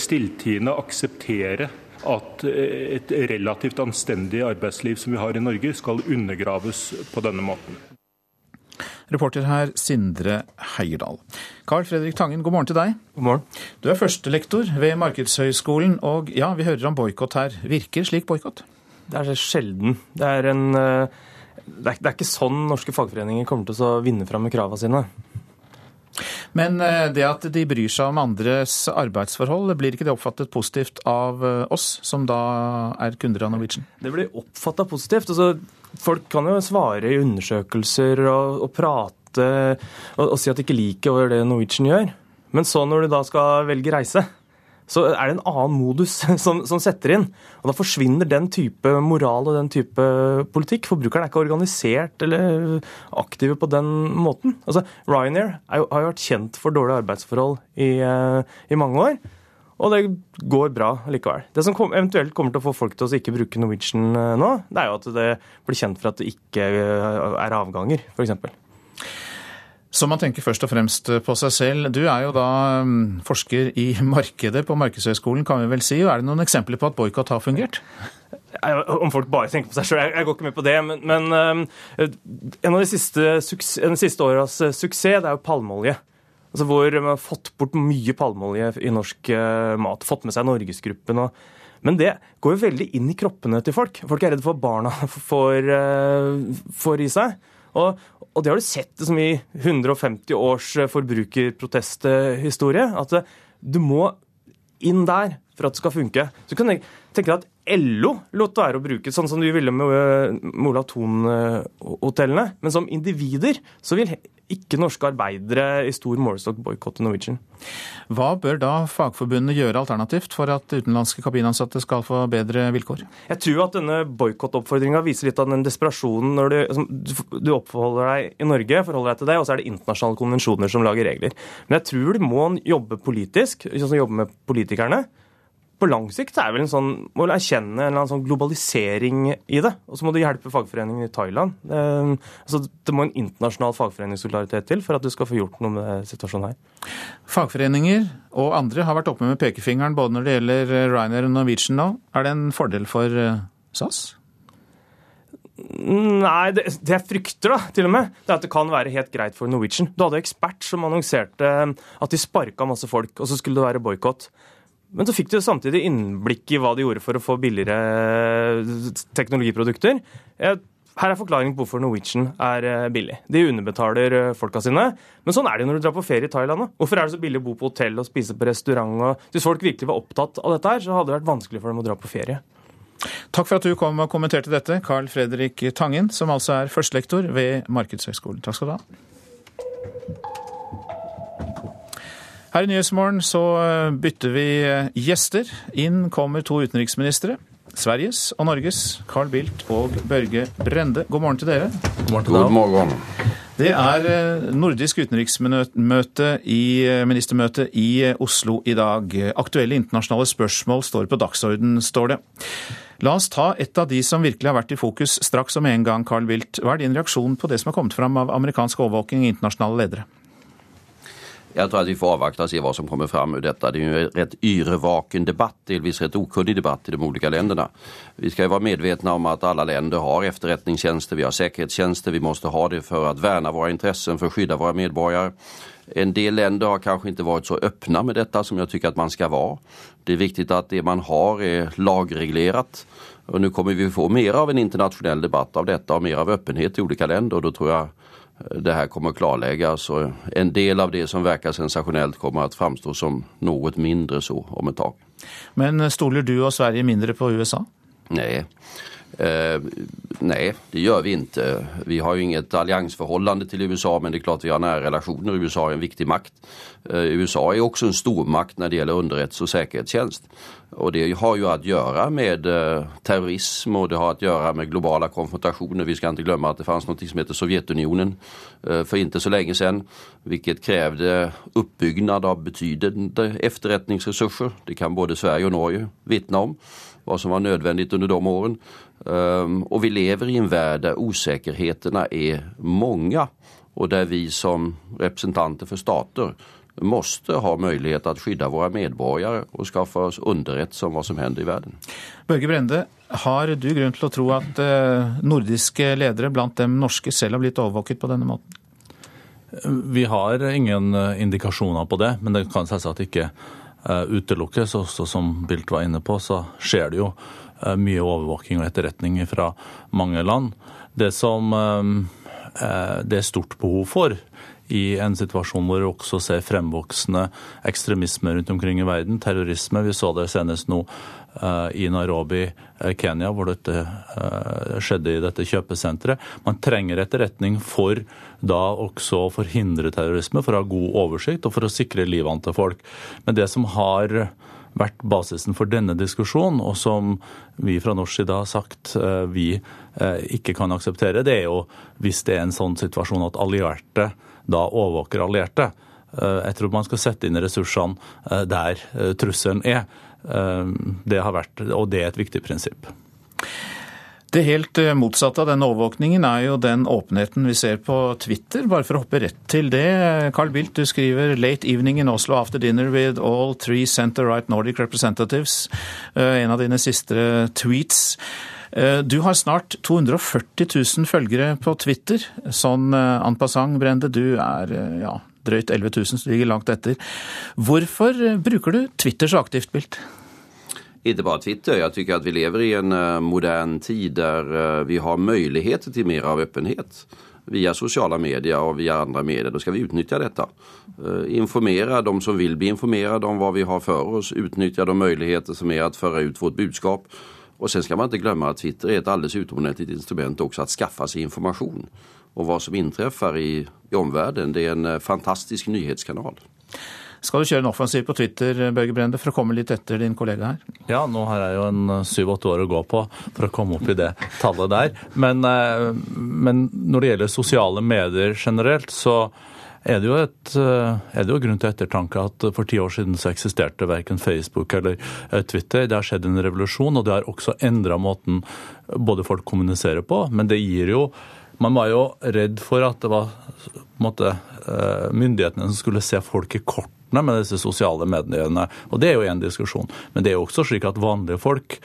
stilltiende akseptere at eh, et relativt anstendig arbeidsliv som vi har i Norge, skal undergraves på denne måten. Reporter her Sindre Heierdal. Carl Fredrik Tangen, god morgen til deg. God morgen. Du er førstelektor ved Markedshøgskolen, og ja, vi hører om boikott her. Virker slik boikott? Det er sjelden. Det er, en, eh, det er, det er ikke sånn norske fagforeninger kommer til å vinne fram med kravene sine. Men eh, det at de bryr seg om andres arbeidsforhold, blir ikke det oppfattet positivt av eh, oss, som da er kunder av Norwegian? Det blir oppfatta positivt. Altså, folk kan jo svare i undersøkelser og, og prate og, og, si at de ikke liker det Norwegian gjør. Men så når du da skal velge reise, så er det en annen modus som, som, setter inn. Og da forsvinner den type moral og den type politikk. Forbrukeren er ikke organisert eller aktive på den måten. Altså, Ryanair har jo vært kjent for dårlige arbeidsforhold i, eh, i, mange år. Og det går bra likevel. Det som kom, eventuelt kommer til å få folk til å ikke bruke Norwegian eh, nå, det er jo at det blir kjent for at det ikke eh, er avganger, f.eks. Så man tenker først og fremst på seg selv. Du er jo da mm, forsker i markedet på Markedshøgskolen, kan vi vel si. Er det noen eksempler på at boikott har fungert? Om folk bare tenker på seg sjøl, jeg, går ikke med på det. Men, um, en av de siste, de siste åras suksess, det er jo palmeolje. Altså hvor man har fått bort mye palmeolje i norsk uh, mat. Fått med seg Norgesgruppen og men det går jo veldig inn i kroppene til folk. Folk er redde for barna får, uh, får i seg. Og, og det har du sett som i 150 års eh, forbrukerprotesthistorie. At eh, du må inn der for at det skal funke. Så kan tenke deg at LO lot være å bruke, sånn som de ville med Mola Thon-hotellene. Men som individer så vil ikke norske arbeidere i stor målestokk boikotte Norwegian. Hva bør da fagforbundet gjøre alternativt for at utenlandske kabinansatte skal få bedre vilkår? Jeg tror at denne boikottoppfordringa viser litt av den desperasjonen når du, du, oppholder deg i Norge, forholder deg til det, og så er det internasjonale konvensjoner som lager regler. Men jeg tror du må jobbe politisk, sånn som jobbe med politikerne på lang sikt er vel en sånn, må erkjenne en eller annen sånn globalisering i det. Og så må du hjelpe fagforeningen i Thailand. Det, altså, det må en internasjonal fagforeningssolidaritet til for at du skal få gjort noe med situasjonen her. Fagforeninger og andre har vært oppe med pekefingeren både når det gjelder Ryanair og Norwegian nå. Er det en fordel for SAS? Nei, det, det, jeg frykter, da, til og med, det er at det kan være helt greit for Norwegian. Du hadde ekspert som annonserte at de sparka masse folk, og så skulle det være boikott. Men så fikk du samtidig innblikk i hva de gjorde for å få billigere teknologiprodukter. Her er forklaringen på hvorfor Norwegian er eh, billig. De underbetaler eh, folka sine. Men sånn er det når du drar på ferie i Thailand. Hvorfor er det så billig å bo på hotell og spise på restaurant? Hvis folk virkelig var opptatt av dette, her, så hadde det vært vanskelig for dem å dra på ferie. Takk for at du kom og kommenterte dette, Carl Fredrik Tangen, som altså er førstelektor ved Markedshøgskolen. Takk skal du ha. Her i Nyhetsmorgen så eh, bytter vi eh, gjester. Inn kommer to utenriksministre. Sveriges og Norges, Carl Bildt og Børge Brende. God morgen til dere. God morgen. Til God morgen. Det er eh, nordisk utenriksmøte i ministermøte i Oslo i dag. Aktuelle internasjonale spørsmål står på dagsorden, står det. La oss ta et av de som virkelig har vært i fokus straks og med en gang, Carl Bildt. Hva er din reaksjon på det som har kommet fram av amerikansk overvåking i internasjonale ledere? Jeg tror at vi får avvakta og se hva som kommer fram ur dette. Det er jo en rett yrvaken debatt, delvis rett okunnig debatt i de ulike landene. Vi skal være medvetne om at alle länder har efterrättningstjänster, vi har säkerhetstjänster, vi måste ha det for å värna våre intressen, for å skydda våre medborgare. En del länder har kanskje ikke vært så öppna med dette som jeg tycker at man skal være. Det er viktig at det man har er lagreglerat. Og nå kommer vi få mer av en internationell debatt av dette og mer av öppenhet i olika länder. Og da tror jeg det her kommer å klarlegges, og en del av det som virker sensasjonelt, kommer å framstå som noe mindre så om et tak. Men stoler du og Sverige mindre på USA? Nei. Eh, nej, det gjør vi ikke. Vi har jo inget alliansförhållande til USA, men det er klart vi har nära relationer. USA er en viktig makt. Eh, USA er også en stormakt når det gjelder underrättelse og säkerhetstjänst. Og det har jo å gjøre med eh, terrorism og det har å gjøre med globale konfrontasjoner. Vi skal ikke glemme at det fanns noe som heter Sovjetunionen for ikke så lenge siden, hvilket krevde oppbyggnad av betydende efterretningsresurser. Det kan både Sverige og Norge vittne om hva som var nødvendig under de årene. Ehm, og vi lever i en verden der usikkerhetene er mange, og der vi som representanter for stater måste ha mulighet til å skydde våre medborgere og skaffe oss underrettelse om hva som hender i verden. Børge Brende, har du grunn til å tro at eh, nordiske ledere, blant dem norske, selv har blitt overvåket på denne måten? Vi har ingen eh, indikasjoner på det, men det kan selvsagt ikke eh, utelukkes. Også som Bildt var inne på, så skjer det jo mye overvåking og etterretning fra mange land. Det som eh, det er stort behov for i en situasjon hvor vi også ser fremvoksende ekstremisme rundt omkring i verden, terrorisme. Vi så det senest nå i Nairobi, Kenya, hvor dette skjedde i dette kjøpesenteret. Man trenger etterretning for da også å forhindre terrorisme, for å ha god oversikt og for å sikre livene til folk. Men det som har vært basisen for denne diskusjonen, og som vi fra norsk side har sagt eh, vi eh, ikke kan akseptere, det er jo hvis det er en sånn situasjon at allierte da overvåker allierte. Eh, jeg tror man skal sette inn ressursene der trusselen er. Det har vært, og det er et viktig prinsipp. Det helt eh, motsatte av denne overvåkningen er jo den åpenheten vi ser på Twitter. Bare for å hoppe rett til det. Carl Bildt, du skriver 'Late evening in Oslo after dinner with all three center-right Nordic representatives'. Eh, en av dine siste tweets. Eh, du har snart 240 000 følgere på Twitter. Sånn en passant, Brende, du er ja, drøyt 11 000, så du ligger langt etter. Hvorfor bruker du Twitter så aktivt, Bildt? Ikke bare Twitter. Jeg tycker at vi lever i en uh, modern tid der uh, vi har möjligheter til mer av öppenhet via sosiale medier og via andre medier. Da skal vi utnyttja dette. Informere informera de som vil bli informerade om hva vi har for oss. Utnyttja de möjligheter som er å føre ut vårt budskap. Og sen skal man ikke glemme at Twitter er et alldeles utomordentligt instrument også att skaffa seg informasjon. Og hva som inträffar i, i omvärlden. Det er en fantastisk nyhetskanal. Skal du kjøre en offensiv på Twitter Børge Brende, for å komme litt etter din kollega her? Ja, nå har jeg jo en eh, syv-åtte år å gå på for å komme opp i det tallet der. Men, eh, men, når det gjelder sosiale medier generelt, så er det, jo et, eh, er det jo grunn til ettertanke at for ti år siden så eksisterte verken Facebook eller Twitter. Det har skjedd en revolusjon, og det har også endra måten både folk kommuniserer på. Men det gir jo Man var jo redd for at det var måte, myndighetene som skulle se folk i kort partene med disse sosiale mediene. Og Det er jo en diskusjon. Men det er jo også slik at vanlige folk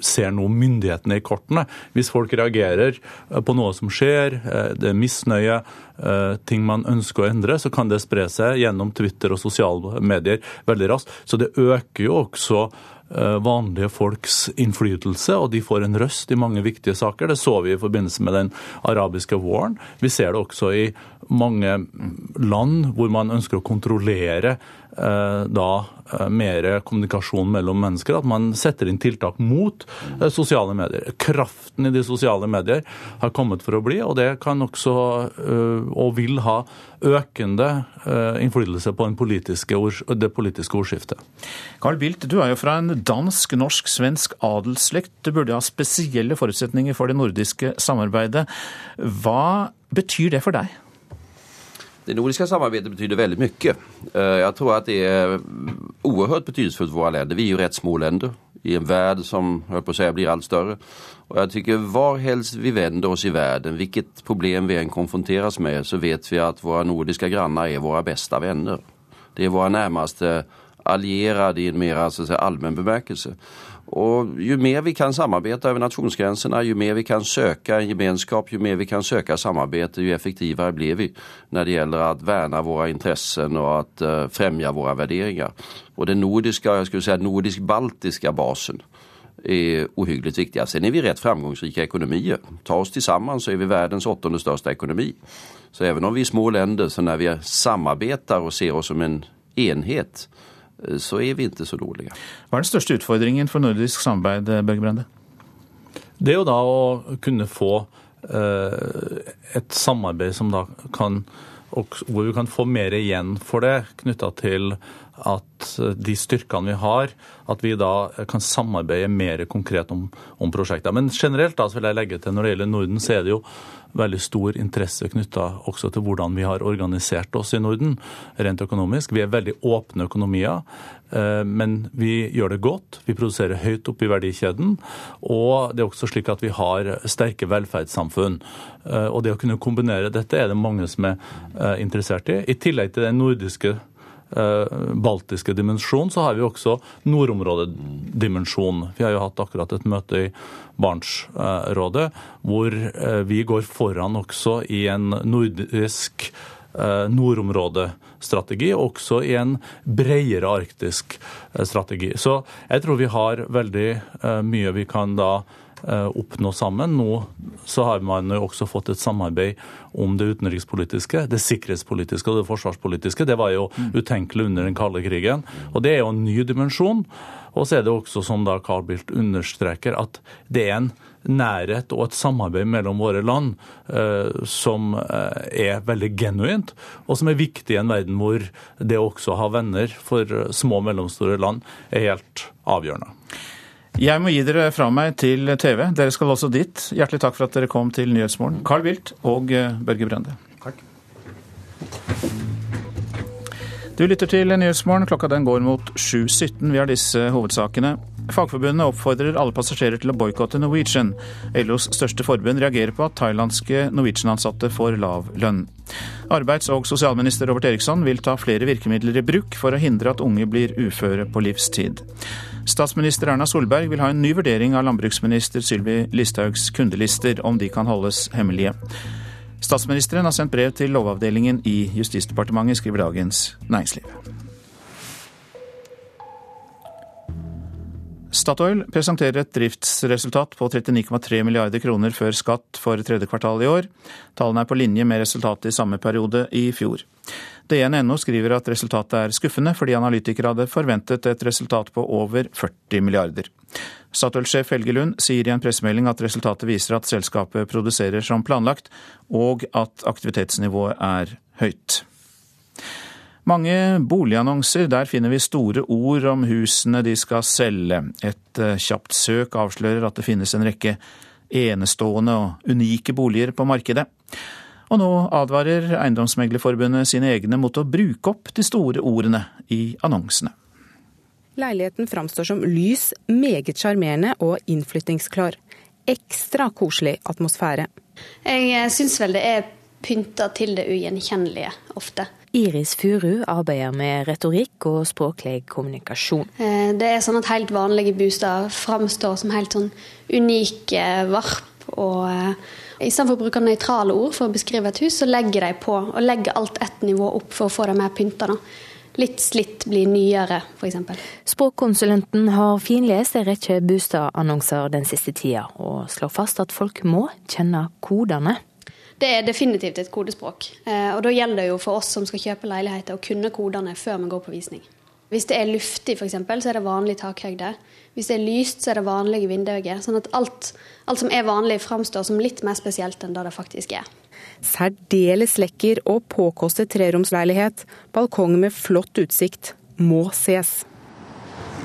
ser nå myndighetene i kortene. Hvis folk reagerer eh, på noe som skjer, eh, det er misnøye, eh, ting man ønsker å endre, så kan det spre seg gjennom Twitter og sosiale medier veldig raskt. Så det øker jo også vanlige folks innflytelse, og de får en røst i mange viktige saker. Det så vi i forbindelse med den arabiske våren. Vi ser det også i mange land hvor man ønsker å kontrollere eh, da eh, mer kommunikasjon mellom mennesker. At man setter inn tiltak mot sosiale medier. Kraften i de sosiale medier har kommet for å bli, og det kan også, og vil ha, økende innflytelse på politiske, det politiske ordskiftet. Carl Bildt, du er jo fra en dansk, norsk, svensk adelsslekt. Du burde ha spesielle forutsetninger for det nordiske samarbeidet. Hva betyr det for deg? Det nordiska samarbetet betyder veldig mye. Eh, jeg tror at det er oerhört betydelsefullt for våre länder. Vi er jo rett små länder i en värld som jag på att säga, blir allt større. Og jeg tycker varhelst vi vender oss i verden, hvilket problem vi enn konfronteres med, så vet vi at våre nordiske grannar er våre beste venner. Det er våre nærmeste allierade i en mer alltså, säga, allmän. Och ju mer vi kan samarbeta över nationsgränserna, ju mer vi kan söka en gemenskap, ju mer vi kan söka samarbete, ju effektivare blir vi när det gäller att värna våra intressen och att uh, främja våra. Och den nordiska, jag skulle säga nordisk-baltiska basen är ohyggligt viktiga. Sen är vi rätt framgångsrika ekonomier. Ta oss tillsammans så är vi världens åttonde största ekonomi. Så även om vi är små länder, så när vi samarbetar och ser oss som en enhet så er vi ikke så rolige. Hva er den største utfordringen for nordisk samarbeid, Børge Brende? Det er jo da å kunne få eh, et samarbeid som da kan hvor vi kan få mer igjen for det, knytta til at de styrkene vi har, at vi da kan samarbeide mer konkret om, om prosjekter. Men generelt da så vil jeg legge til når det gjelder Norden, så er det jo veldig stor interesse knytta også til hvordan vi har organisert oss i Norden rent økonomisk. Vi er veldig åpne økonomier, eh, men vi gjør det godt. Vi produserer høyt oppe i verdikjeden. Og det er også slik at vi har sterke velferdssamfunn. Eh, og det å kunne kombinere dette er det mange som er eh, interessert i. I tillegg til den nordiske baltiske dimensjon, så har vi også nordområdedimensjon. Vi har jo hatt akkurat et møte i Barentsrådet, hvor eh, vi går foran også i en nordisk nordområdestrategi, nordområdestrategi, også i en bredere arktisk eh, strategi. Så jeg tror vi har veldig mye vi kan da oppnå sammen. Nå så har man jo også fått et samarbeid om det utenrikspolitiske, det sikkerhetspolitiske og det forsvarspolitiske. Det var jo mm. utenkelig under den kalde krigen. Og det er jo en ny dimensjon. Og så er det også, som da Carl Bildt understreker, at det er en nærhet og et samarbeid mellom våre land eh, som eh, er veldig genuint, og som er viktig i en verden hvor det også å ha venner for små og mellomstore land er helt avgjørende. Jeg må gi dere fra meg til TV. Dere skal også dit. Hjertelig takk for at dere kom til Nyhetsmorgen. Carl Bildt og eh, Børge Brende. Takk. Du lytter til Nyhetsmorgen. Klokka den går mot 7.17. Vi har disse hovedsakene. Fagforbundet oppfordrer alle passasjerer til å boikotte Norwegian. LOs største forbund reagerer på at thailandske Norwegian-ansatte får lav lønn. Arbeids- og sosialminister Robert Eriksson vil ta flere virkemidler i bruk for å hindre at unge blir uføre på livstid. Statsminister Erna Solberg vil ha en ny vurdering av landbruksminister Sylvi Listhaugs kundelister, om de kan holdes hemmelige. Statsministeren har sendt brev til Lovavdelingen i Justisdepartementet, skriver Dagens Næringsliv. Statoil presenterer et driftsresultat på 39,3 milliarder kroner før skatt for tredje kvartal i år. Tallene er på linje med resultatet i samme periode i fjor. DN.no skriver at resultatet er skuffende, fordi analytikere hadde forventet et resultat på over 40 milliarder. Statoil-sjef Helge Lund sier i en pressemelding at resultatet viser at selskapet produserer som planlagt, og at aktivitetsnivået er høyt. Mange boligannonser, der finner vi store ord om husene de skal selge. Et eh, kjapt søk avslører at det finnes en rekke enestående og unike boliger på markedet. Og nå advarer Eiendomsmeglerforbundet sine egne mot å bruke opp de store ordene i annonsene. Leiligheten framstår som lys, meget sjarmerende og innflyttingsklar. Ekstra koselig atmosfære. Jeg syns vel det er pynta til det ugjenkjennelige ofte. Iris Furu arbeider med retorikk og språklig kommunikasjon. Eh, det er sånn at helt vanlige bosteder framstår som helt sånn unike varp. og eh, Istedenfor å bruke nøytrale ord for å beskrive et hus, så legger de på og legger alt ett nivå opp for å få det mer pynta. Litt slitt blir nyere, f.eks. Språkkonsulenten har finlest en rekke boligannonser den siste tida, og slår fast at folk må kjenne kodene. Det er definitivt et kodespråk. Eh, og da gjelder det jo for oss som skal kjøpe leiligheter, å kunne kodene før vi går på visning. Hvis det er luftig, f.eks., så er det vanlig takhøyde. Hvis det er lyst, så er det vanlige vindauger. Sånn at alt, alt, som er vanlig, framstår som litt mer spesielt enn det det faktisk er. Særdeles lekker og påkostet treromsleilighet. Balkong med flott utsikt. Må ses.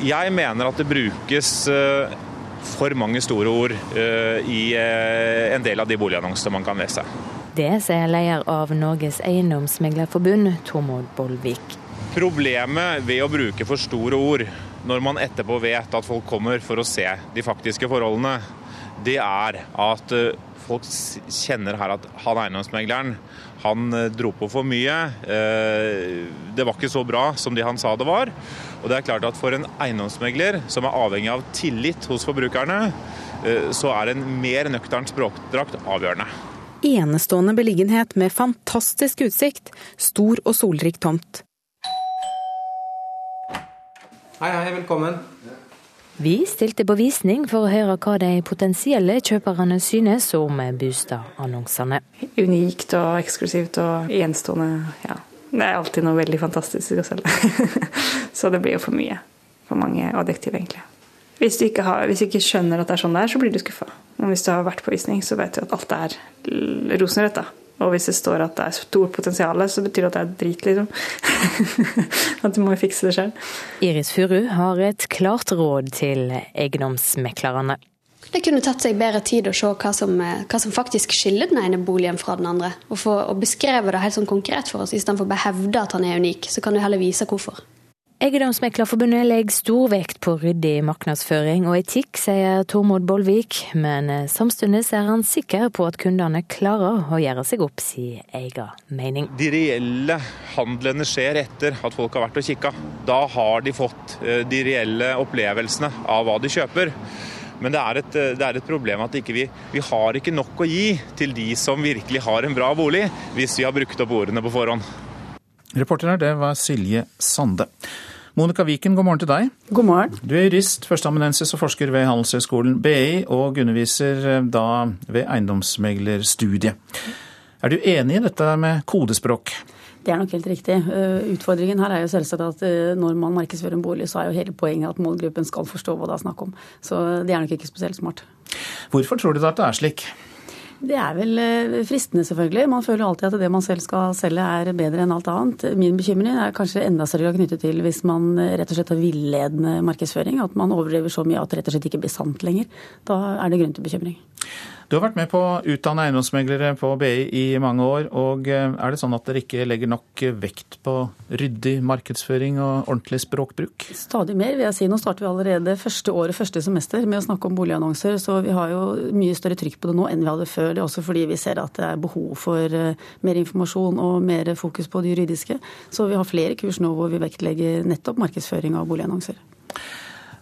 Jeg mener at det brukes uh for mange store ord uh, i uh, en del av de boligannonsene man kan lese. Det sier leder av Norges eiendomsmeglerforbund, Tormod Bollvik. Problemet ved å bruke for store ord når man etterpå vet at folk kommer for å se de faktiske forholdene, det er at uh, folk kjenner her at han eiendomsmegleren han dro på for mye. Det var ikke så bra som de han sa det var. Og det er klart at For en eiendomsmegler som er avhengig av tillit hos forbrukerne, eh, så er en mer nøktern språkdrakt avgjørende. Enestående beliggenhet med fantastisk utsikt, stor og solrik tomt. Hei, hei, velkommen. Vi stilte på visning for å høre hva de potensielle kjøperne synes om boligannonsene. Unikt og eksklusivt og enestående, ja. Det er alltid noe veldig fantastisk å selge. så det blir jo for mye. For mange adjektiv, egentlig. Hvis du, har, hvis du, ikke skjønner at det er sånn det er, så blir du skuffa. Men hvis du har vært på visning, så vet du at alt er rosenrødt. Og hvis det står at det er stort potensial, så betyr det at det er drit, liksom. at du må fikse det selv. Iris Furu har et klart råd til eiendomsmeklerne. Det kunne tatt seg bedre tid å se hva som, eh, hva som faktisk skiller den ene boligen fra den andre. Og, for, og beskrevet det helt sånn konkret for oss, istedenfor å hevde at han er unik. Så kan du heller vise hvorfor. Eiendomsmeklerforbundet legger stor vekt på ryddig markedsføring og etikk, sier Tormod Bollvik, men eh, samtidig er han sikker på at kundene klarer å gjøre seg opp sin egen mening. De reelle handlene skjer etter at folk har vært og kikka. Da har de fått eh, de reelle opplevelsene av hva de kjøper. Men det er et, det er et problem at ikke vi, vi har ikke nok å gi til de som virkelig har en bra bolig, hvis vi har brukt opp ordene på forhånd. Reporter her, det var Silje Sande. Monica Viken, god morgen til deg. God morgen. Du er jurist, førsteamanuensis og forsker ved Handelshøyskolen BI, og underviser eh, da ved eiendomsmeglerstudiet. Er du enig i dette med kodespråk? Det er nok helt riktig. Eh, utfordringen her er jo selvsagt at eh, når man markedsfører en bolig, så er jo hele poenget at målgruppen skal forstå hva det er snakk om. Så det er nok ikke spesielt smart. Hvorfor tror du at det er slik? Det er vel eh, fristende, selvfølgelig. Man føler alltid at det man selv skal selge er bedre enn alt annet. Min bekymring er kanskje enda større knyttet til hvis man rett og slett har villedende markedsføring. At man overdriver så mye at det rett og slett ikke blir sant lenger. Da er det grunn til bekymring. Du har vært med på å utdanne eiendomsmeglere på BI i mange år. og eh, Er det sånn at dere ikke legger nok vekt på ryddig markedsføring og ordentlig språkbruk? Stadig mer, vil jeg si. Nå starter vi allerede første året, første semester med å snakke om boligannonser. Så vi har jo mye større trykk på det nå enn vi hadde før. Det er også fordi vi ser at det er behov for eh, mer informasjon og mer fokus på det juridiske. Så vi har flere kurs nå hvor vi vektlegger nettopp markedsføring av boligannonser.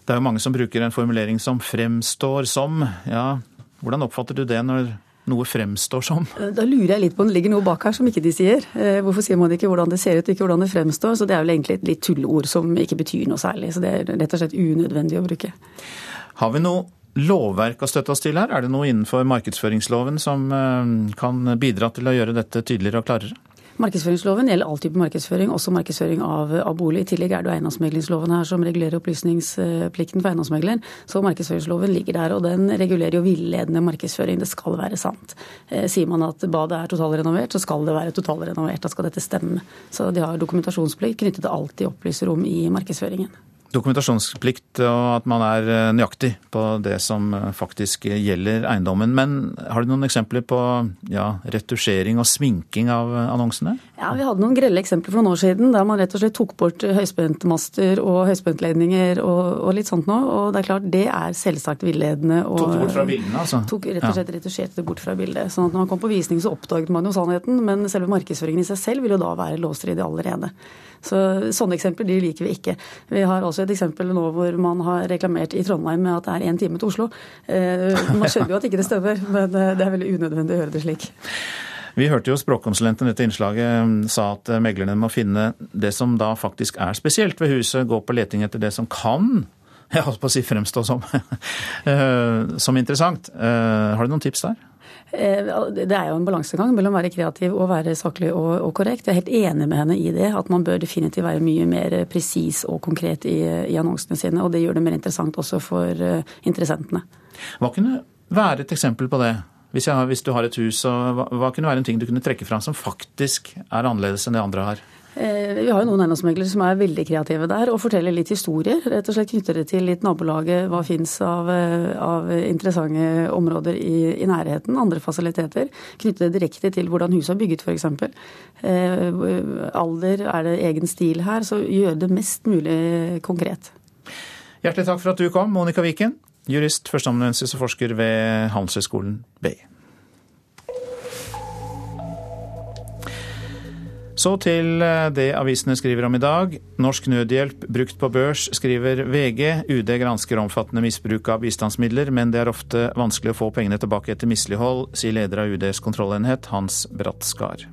Det er jo mange som bruker en formulering som fremstår som. Ja, hvordan oppfatter du det når noe fremstår som? Eh, da lurer jeg litt på om det ligger noe bak her som ikke de sier. Eh, hvorfor sier man ikke hvordan det ser ut, ikke hvordan det fremstår? Så det er vel egentlig et litt tulleord som ikke betyr noe særlig. Så det er rett og slett unødvendig å bruke. Har vi noe lovverk å støtte oss til her? Er det noe innenfor markedsføringsloven som eh, kan bidra til å gjøre dette tydeligere og klarere? Markedsføringsloven gjelder all type markedsføring, også markedsføring av, av, bolig. I tillegg er det eiendomsmeglingsloven her som regulerer opplysningsplikten for eiendomsmegler. Så markedsføringsloven ligger der, og den regulerer jo villedende markedsføring. Det skal være sant. Eh, sier man at badet er totalrenovert, så skal det være totalrenovert. Da skal dette stemme. Så de har dokumentasjonsplikt knyttet til alt de opplyser om i markedsføringen. Dokumentasjonsplikt og at man er eh, nøyaktig på det som eh, faktisk gjelder eiendommen. Men har du noen eksempler på ja, retusjering og sminking av eh, annonsene? Ja, Vi hadde noen grelle eksempler for noen år siden der man rett og slett tok bort høyspentmaster og høyspentledninger og, og litt sånt noe. Og det er klart, det er selvsagt villedende. Og, tok det bort fra bildene, altså? Tok rett og slett retusjerte det bort fra bildet. sånn at når man kom på visning så oppdaget man jo sannheten, men selve markedsføringen i seg selv vil jo da være lovstridig allerede. Så Sånne eksempler de liker vi ikke. Vi har også et eksempel nå hvor man har reklamert i Trondheim med at det er én time til Oslo. Eh, man skjønner jo at ikke det stemmer, men eh, det er veldig unødvendig å gjøre det slik. Vi hørte jo språkkonsulenten dette innslaget mm, sa at eh, meglerne må finne det som da faktisk er spesielt ved huset, gå på leting etter det som kan jeg holdt på å si fremstå som, som interessant. Har du noen tips der? Eh, det er jo en balansegang mellom å være kreativ og være saklig og, og, korrekt. Jeg er helt enig med henne i det, at man bør definitivt være mye mer presis og konkret i, i, annonsene sine. Og det gjør det mer interessant også for uh, interessentene. Hva kunne være et eksempel på det? Hvis, jeg, hvis du har et hus, hva, hva kunne være en ting du kunne trekke fram som faktisk er annerledes enn det andre har? Eh, vi har jo noen eiendomsmeglere som er veldig kreative der og forteller litt historier. Rett og slett knytter det til litt nabolaget, hva fins av, eh, av, interessante områder i, i, nærheten, andre fasiliteter. Knytter det direkte til hvordan huset er bygget f.eks. Eh, alder, er det egen stil her? Så gjør det mest mulig konkret. Hjertelig takk for at du kom, Monica Viken, jurist, førsteamanuensis og forsker ved Handelshøyskolen BI. Så til eh, det avisene skriver om i dag. Norsk nødhjelp brukt på børs, skriver VG. UD gransker omfattende misbruk av bistandsmidler, men det er ofte vanskelig å få pengene tilbake etter mislighold, sier leder av UDs kontrollenhet, Hans Brattskar.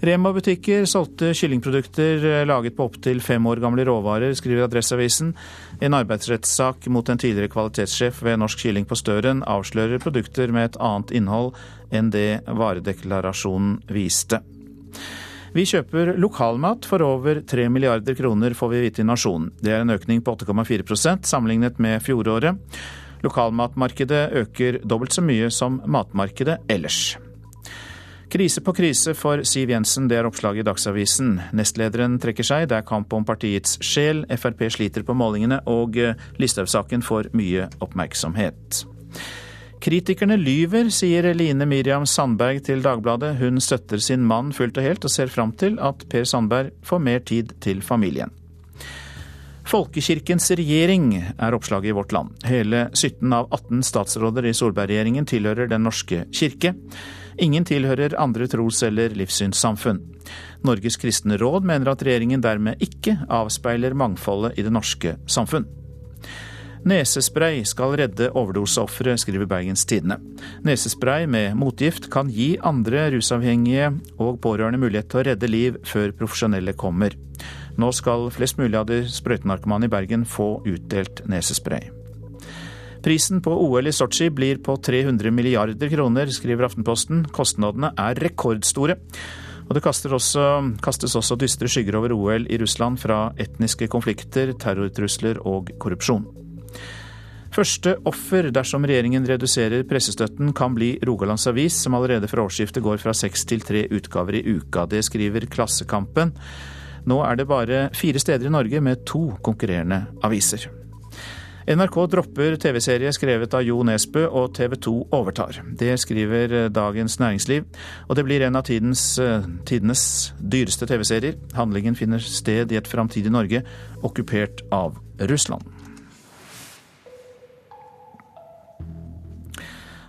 Rema-butikker solgte kyllingprodukter eh, laget på opptil fem år gamle råvarer, skriver Adresseavisen. En arbeidsrettssak mot en tidligere kvalitetssjef ved Norsk Kylling på Støren avslører produkter med et annet innhold enn det varedeklarasjonen viste. Vi kjøper lokalmat for over 3 milliarder kroner, får vi vite i Nasjonen. Det er en økning på 8,4% sammenlignet med fjoråret. Lokalmatmarkedet øker dobbelt så mye som matmarkedet ellers. Krise på krise for Siv Jensen, det er oppslaget i Dagsavisen. Nestlederen trekker seg, det er kamp om partiets sjel. Frp sliter på målingene, og Listhaug-saken får mye oppmerksomhet. Kritikerne lyver, sier Line Miriam Sandberg til Dagbladet. Hun støtter sin mann fullt og helt, og ser fram til at Per Sandberg får mer tid til familien. Folkekirkens regjering er oppslaget i Vårt Land. Hele 17 av 18 statsråder i Solberg-regjeringen tilhører Den norske kirke. Ingen tilhører andre tros- eller livssynssamfunn. Norges kristne råd mener at regjeringen dermed ikke avspeiler mangfoldet i det norske samfunn. Nesespray skal redde overdoseofre, skriver Bergens Tidende. Nesespray med motgift kan gi andre rusavhengige og pårørende mulighet til å redde liv før profesjonelle kommer. Nå skal flest mulig av de sprøytenarkomane i Bergen få utdelt nesespray. Prisen på OL i Sotsji blir på 300 milliarder kroner, skriver Aftenposten. Kostnadene er rekordstore. Og det også, kastes også dystre skygger over OL i Russland fra etniske konflikter, terrortrusler og korrupsjon. Første offer dersom regjeringen reduserer pressestøtten, kan bli Rogalands Avis, som allerede fra årsskiftet går fra seks til tre utgaver i uka. Det skriver Klassekampen. Nå er det bare fire steder i Norge med to konkurrerende aviser. NRK dropper TV-serie skrevet av Jo Nesbø, og TV 2 overtar. Det skriver Dagens Næringsliv, og det blir en av tidens, tidenes dyreste TV-serier. Handlingen finner sted i et framtidig Norge okkupert av Russland.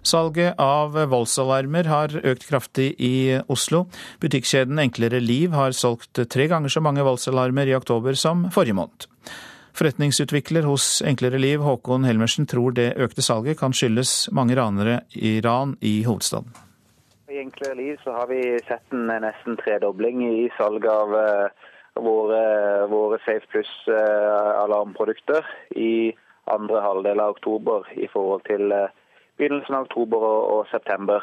Salget av voldsalarmer har økt kraftig i Oslo. Butikkjeden Enklere Liv har solgt tre ganger så mange voldsalarmer i oktober som forrige måned. Forretningsutvikler hos Enklere Liv, Håkon Helmersen, tror det økte salget kan skyldes mange ranere i ran i hovedstaden. I Enklere Liv så har vi sett en nesten tredobling i salget av uh, våre, våre Safe Pluss-alarmprodukter uh, i andre halvdel av oktober i forhold til uh, begynnelsen av oktober og, september.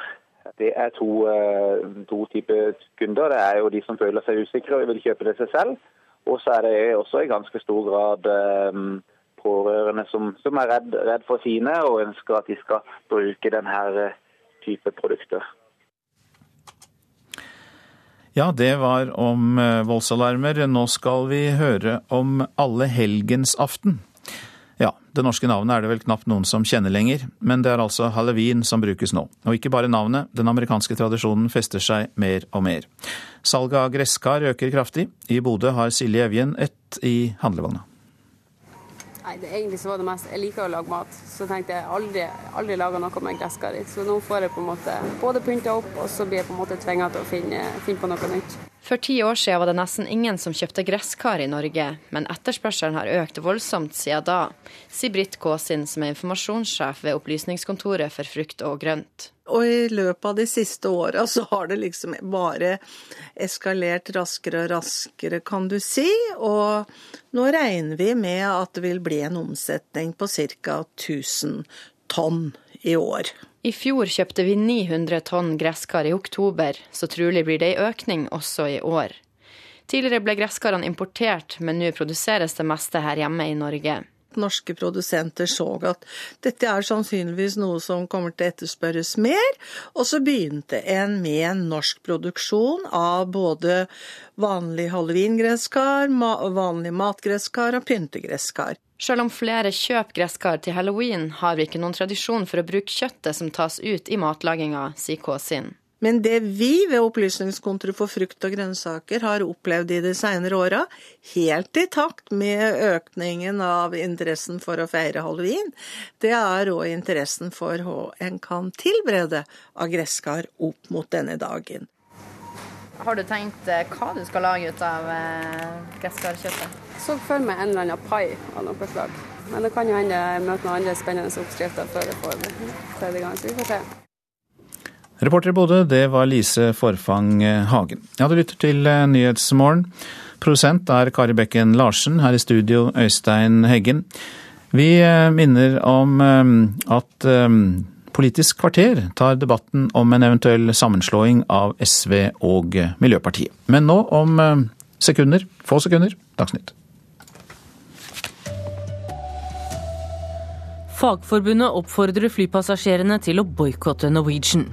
Det er to, eh, to, typer kunder. Det er jo de som føler seg usikre og vil kjøpe det seg selv. Og så er det også i ganske stor grad um, pårørende som, som er redd, redd, for sine og ønsker at de skal bruke denne type produkter. Ja, det var om eh, voldsalarmer. Nå skal vi høre om allehelgensaften. Ja, det norske navnet er det vel knapt noen som kjenner lenger, men det er altså halloween som brukes nå. Og ikke bare navnet, den amerikanske tradisjonen fester seg mer og mer. Salget av gresskar øker kraftig. I Bodø har Silje Evjen ett i handlevogna. Nei, det egentlig så var det mest Jeg liker å lage mat, så tenkte jeg aldri, aldri laga noe med gresskar i. Så nå får jeg på en måte både pynta opp, og så blir jeg på en måte tvinga til å finne, finne, på noe nytt. For ti år siden var det nesten ingen som kjøpte gresskar i Norge, men etterspørselen har økt voldsomt siden da, sier Britt Kåsin, som er informasjonssjef ved Opplysningskontoret for frukt og grønt. Og i løpet av de siste åra så har det liksom bare eskalert raskere og raskere, kan du si. Og nå regner vi med at det vil bli en omsetning på ca. 1000 tonn i år. I fjor kjøpte vi 900 tonn gresskar i oktober, så trolig blir det ei økning også i år. Tidligere ble gresskarene importert, men nå produseres det meste her hjemme i Norge norske produsenter så at dette er sannsynligvis noe som kommer til å etterspørres mer, og så begynte en med norsk produksjon av både vanlig halloween-gresskar, vanlig matgresskar og pyntegresskar. Selv om flere kjøper gresskar til halloween, har vi ikke noen tradisjon for å bruke kjøttet som tas ut i matlaginga, sier Kåsin. Men det vi ved Opplysningskontoret for frukt og grønnsaker har opplevd i de senere åra, helt i takt med økningen av interessen for å feire halloween, det er òg interessen for hva en kan tilberede av gresskar opp mot denne dagen. Har du tenkt eh, hva du skal lage ut av eh, gresskarkjøttet? Så for meg en eller annen pai av noe slag. Men det kan jo hende jeg møter noen andre spennende oppskrifter før jeg får tredje gang, så vi får se. Reporter i Bodø, det var Lise Forfang Hagen. Ja, du lytter til eh, Nyhetsmorgen. Produsent er Kari Bekken Larsen. Her i studio Øystein Heggen. Vi eh, minner om eh, at Politisk kvarter tar debatten om en eventuell sammenslåing av SV og Miljøpartiet. Men nå om sekunder, få sekunder, Dagsnytt. Fagforbundet oppfordrer flypassasjerene til å boikotte Norwegian.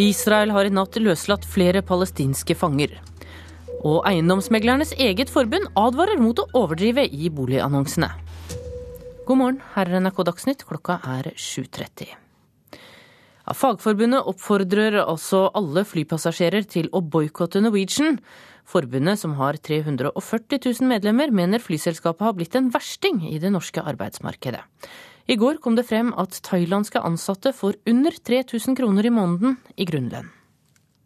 Israel har i natt løslatt flere palestinske fanger. Og Eiendomsmeglernes eget forbund advarer mot å overdrive i boligannonsene. God morgen, her er NRK Dagsnytt, klokka er 7.30. Fagforbundet oppfordrer altså alle flypassasjerer til å boikotte Norwegian. Forbundet, som har 340 000 medlemmer, mener flyselskapet har blitt en versting i det norske arbeidsmarkedet. I går kom det frem at thailandske ansatte får under 3000 kroner i måneden i grunnlønn.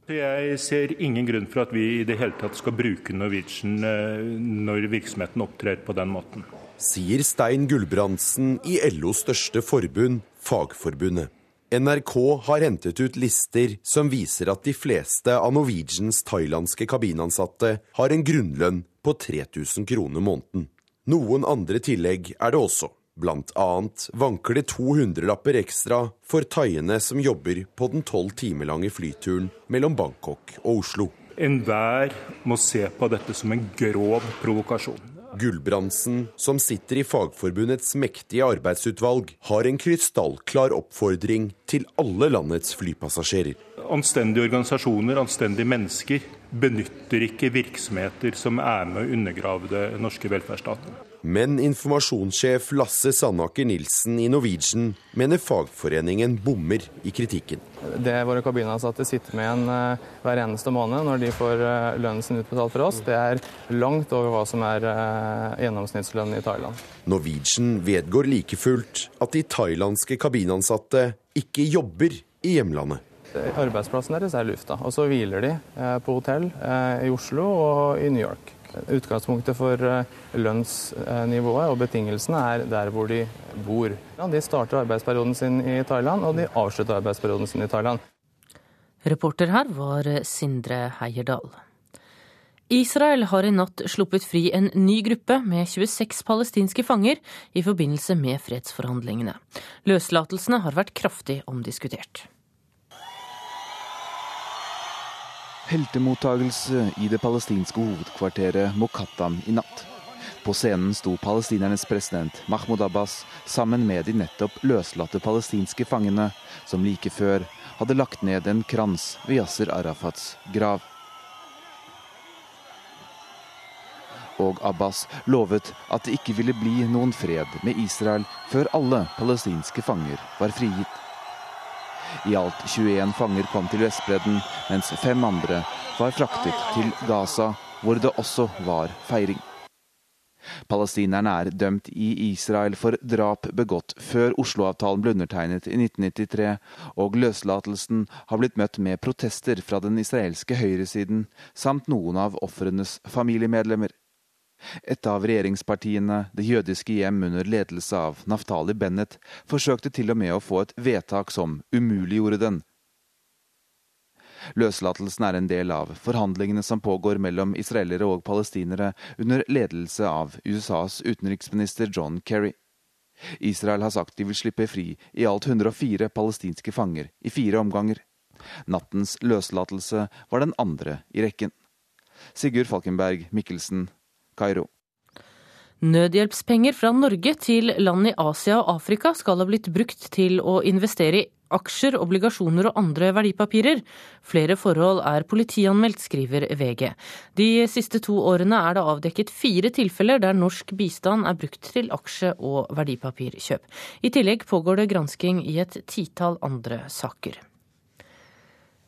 Jeg ser ingen grunn for at vi i det hele tatt skal bruke Norwegian eh, når virksomheten opptrer på den måten. Sier Stein Gulbrandsen i LOs største forbund, Fagforbundet. NRK har hentet ut lister som viser at de fleste av Norwegians thailandske kabinansatte har en grunnlønn på 3000 kroner måneden. Noen andre tillegg er det også. Blant annet vanker det 200-lapper ekstra for thaiene som jobber på den tolv timer lange flyturen mellom Bangkok og Oslo. Enhver må se på dette som en grov provokasjon. Gulbrandsen, som sitter i Fagforbundets mektige arbeidsutvalg, har en krystallklar oppfordring til alle landets flypassasjerer. Anstendige organisasjoner, anstendige mennesker, benytter ikke virksomheter som er med å undergrave det norske velferdsstaten. Men informasjonssjef Lasse Sandaker Nilsen i Norwegian mener fagforeningen bommer i kritikken. Det våre kabinansatte sitter med en uh, hver eneste måned når de får uh, lønnen sin utbetalt fra oss, det er langt over hva som er uh, gjennomsnittslønnen i Thailand. Norwegian vedgår like fullt at de thailandske kabinansatte ikke jobber i hjemlandet. Arbeidsplassen deres er lufta, og så hviler de på hotell i Oslo og i New York. Utgangspunktet for eh, lønnsnivået og betingelsene er der hvor de bor. De starter arbeidsperioden sin i Thailand, og de avslutter arbeidsperioden sin i Thailand. Reporter her var Sindre Heierdal. Israel har i natt sluppet fri en ny gruppe med 26 palestinske fanger i forbindelse med fredsforhandlingene. Løslatelsene har vært kraftig omdiskutert. heltemottagelse i det palestinske hovedkvarteret Mokattam i natt. På scenen sto palestinernes president Mahmoud Abbas sammen med de nettopp løslatte palestinske fangene, som like før hadde lagt ned en krans ved Yasser Arafats grav. Og Abbas lovet at det ikke ville bli noen fred med Israel før alle palestinske fanger var frigitt. I alt 21 fanger kom til Vestbredden, mens fem andre var fraktet til Gaza, hvor det også var feiring. Palestinerne er dømt i Israel for drap begått før Oslo-avtalen ble undertegnet i 1993, og løslatelsen har blitt møtt med protester fra den israelske høyresiden, samt noen av ofrenes familiemedlemmer. Et av regjeringspartiene, Det jødiske hjem under ledelse av Naftali Bennett, forsøkte til og med å få et vedtak som umuliggjorde den. Løslatelsen er en del av forhandlingene som pågår mellom israelere og palestinere under ledelse av USAs utenriksminister John Kerry. Israel har sagt de vil slippe fri i alt 104 palestinske fanger i fire omganger. Nattens løslatelse var den andre i rekken. Sigurd Falkenberg Mikkelsen, Kairo. Nødhjelpspenger fra Norge til land i Asia og Afrika skal ha blitt brukt til å investere i aksjer, obligasjoner og andre verdipapirer. Flere forhold er politianmeldt, skriver VG. De siste to årene er det avdekket fire tilfeller der norsk bistand er brukt til aksje- og verdipapirkjøp. I tillegg pågår det gransking i et titall andre saker.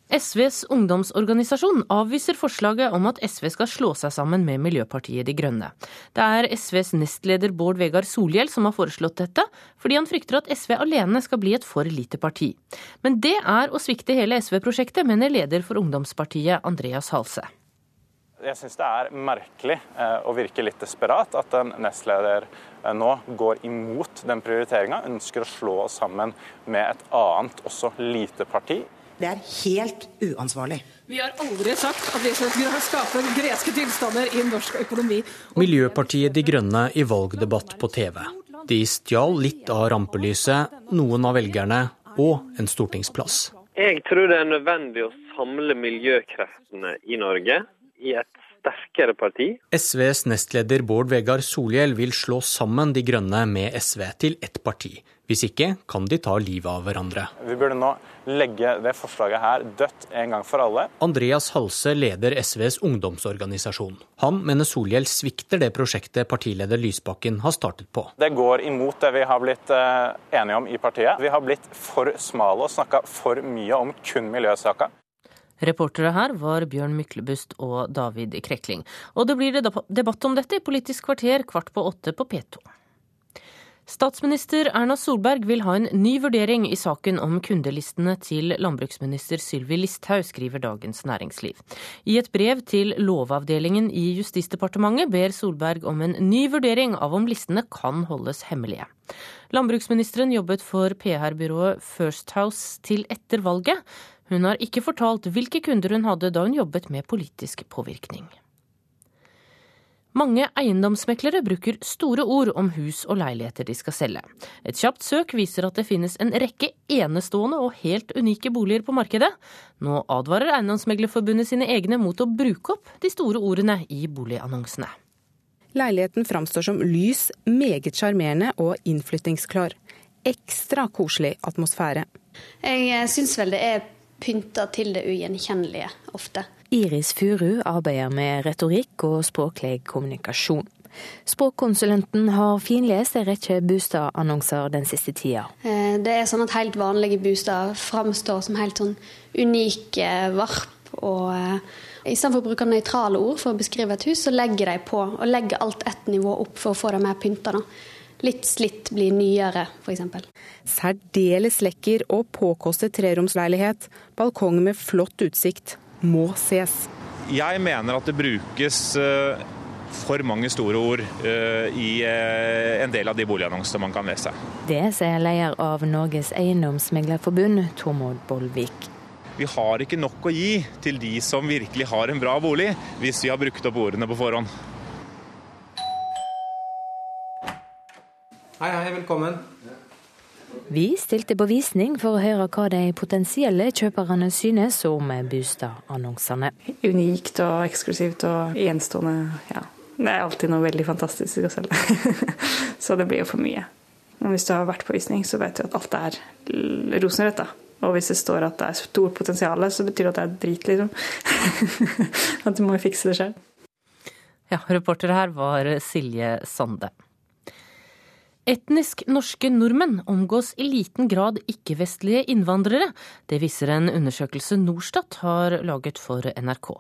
SVs ungdomsorganisasjon avviser forslaget om at SV skal slå seg sammen med Miljøpartiet De Grønne. Det er SVs nestleder Bård Vegar Solhjell som har foreslått dette, fordi han frykter at SV alene skal bli et for lite parti. Men det er å svikte hele SV-prosjektet, mener leder for ungdomspartiet Andreas Halse. Jeg syns det er merkelig eh, og virker litt desperat at en nestleder eh, nå går imot den prioriteringa, ønsker å slå oss sammen med et annet, også lite parti. Det er helt uansvarlig. Vi har aldri sagt at vi skal skape greske tilstander i norsk økonomi. Miljøpartiet De Grønne i valgdebatt på TV. De stjal litt av rampelyset, noen av velgerne og en stortingsplass. Jeg tror det er nødvendig å samle miljøkreftene i Norge i et sterkere parti. SVs nestleder Bård Vegar Solhjell vil slå sammen De Grønne med SV til ett parti. Hvis ikke kan de ta livet av hverandre. Vi burde nå legge det forslaget her dødt en gang for alle. Andreas Halse leder SVs ungdomsorganisasjon. Han mener Solhjell svikter det prosjektet partileder Lysbakken har startet på. Det går imot det vi har blitt eh, enige om i partiet. Vi har blitt for smale og snakka for mye om kun miljøsaka. Reportere her var Bjørn Myklebust og David Krekling. Og det blir debatt om dette i Politisk kvarter kvart på åtte på P2. Statsminister Erna Solberg vil ha en ny vurdering i saken om kundelistene til landbruksminister Sylvi Listhaug, skriver Dagens Næringsliv. I et brev til Lovavdelingen i Justisdepartementet ber Solberg om en ny vurdering av om listene kan holdes hemmelige. Landbruksministeren jobbet for PR-byrået First House til etter valget. Hun har ikke fortalt hvilke kunder hun hadde da hun jobbet med politisk påvirkning. Mange eiendomsmeklere bruker store ord om hus og leiligheter de skal selge. Et kjapt søk viser at det finnes en rekke enestående og helt unike boliger på markedet. Nå advarer Eiendomsmeglerforbundet sine egne mot å bruke opp de store ordene i boligannonsene. Leiligheten framstår som lys, meget sjarmerende og innflyttingsklar. Ekstra koselig atmosfære. Jeg syns vel det er pynta til det ugjenkjennelige ofte. Iris Furu arbeider med retorikk og språklig kommunikasjon. Språkkonsulenten har finlest en rekke boligannonser den siste tida. Eh, det er sånn at helt vanlige boliger framstår som helt sånn unike varp. og stedet Istedenfor å bruke nøytrale ord for å beskrive et hus, så legger de på og legger alt ett nivå opp for å få det mer pynta. Litt slitt blir nyere, f.eks. Særdeles lekker og påkostet treromsleilighet. Balkong med flott utsikt må ses. Jeg mener at det brukes eh, for mange store ord eh, i eh, en del av de boligannonsene man kan lese. Det sier leder av Norges eiendomsmeglerforbund, Tormod Bollvik. Vi har ikke nok å gi til de som virkelig har en bra bolig, hvis vi har brukt opp ordene på forhånd. Hei, hei, velkommen. Vi stilte på visning for å høre hva de potensielle kjøperne synes om Bustad-annonsene. Unikt og eksklusivt og enstående. Ja. Det er alltid noe veldig fantastisk å selge. så det blir jo for mye. Men hvis du har vært på visning, så vet du at alt er rosenrødt. Og hvis det står at det er stort potensial, så betyr det at det er drit, liksom. at du må fikse det selv. Ja, reporter her var Silje Sande. Etnisk norske nordmenn omgås i liten grad ikke-vestlige innvandrere. Det viser en undersøkelse Norstat har laget for NRK.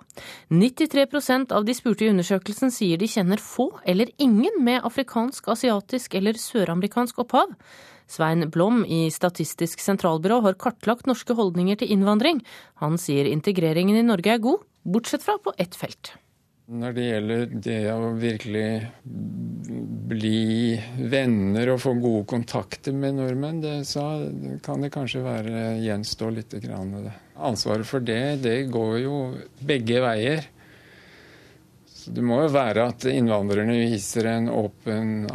93% av de spurte i undersøkelsen sier de kjenner få eller ingen med afrikansk, asiatisk eller søramerikansk opphav. Svein Blom i Statistisk sentralbyrå har kartlagt norske holdninger til innvandring. Han sier integreringen i Norge er god, bortsett fra på ett felt. Når det gjelder det å virkelig bli venner og få gode kontakter med nordmenn, det, så kan det kanskje være gjenstå litt. Ansvaret for det, det går jo begge veier. Det må jo være at innvandrerne viser en åpen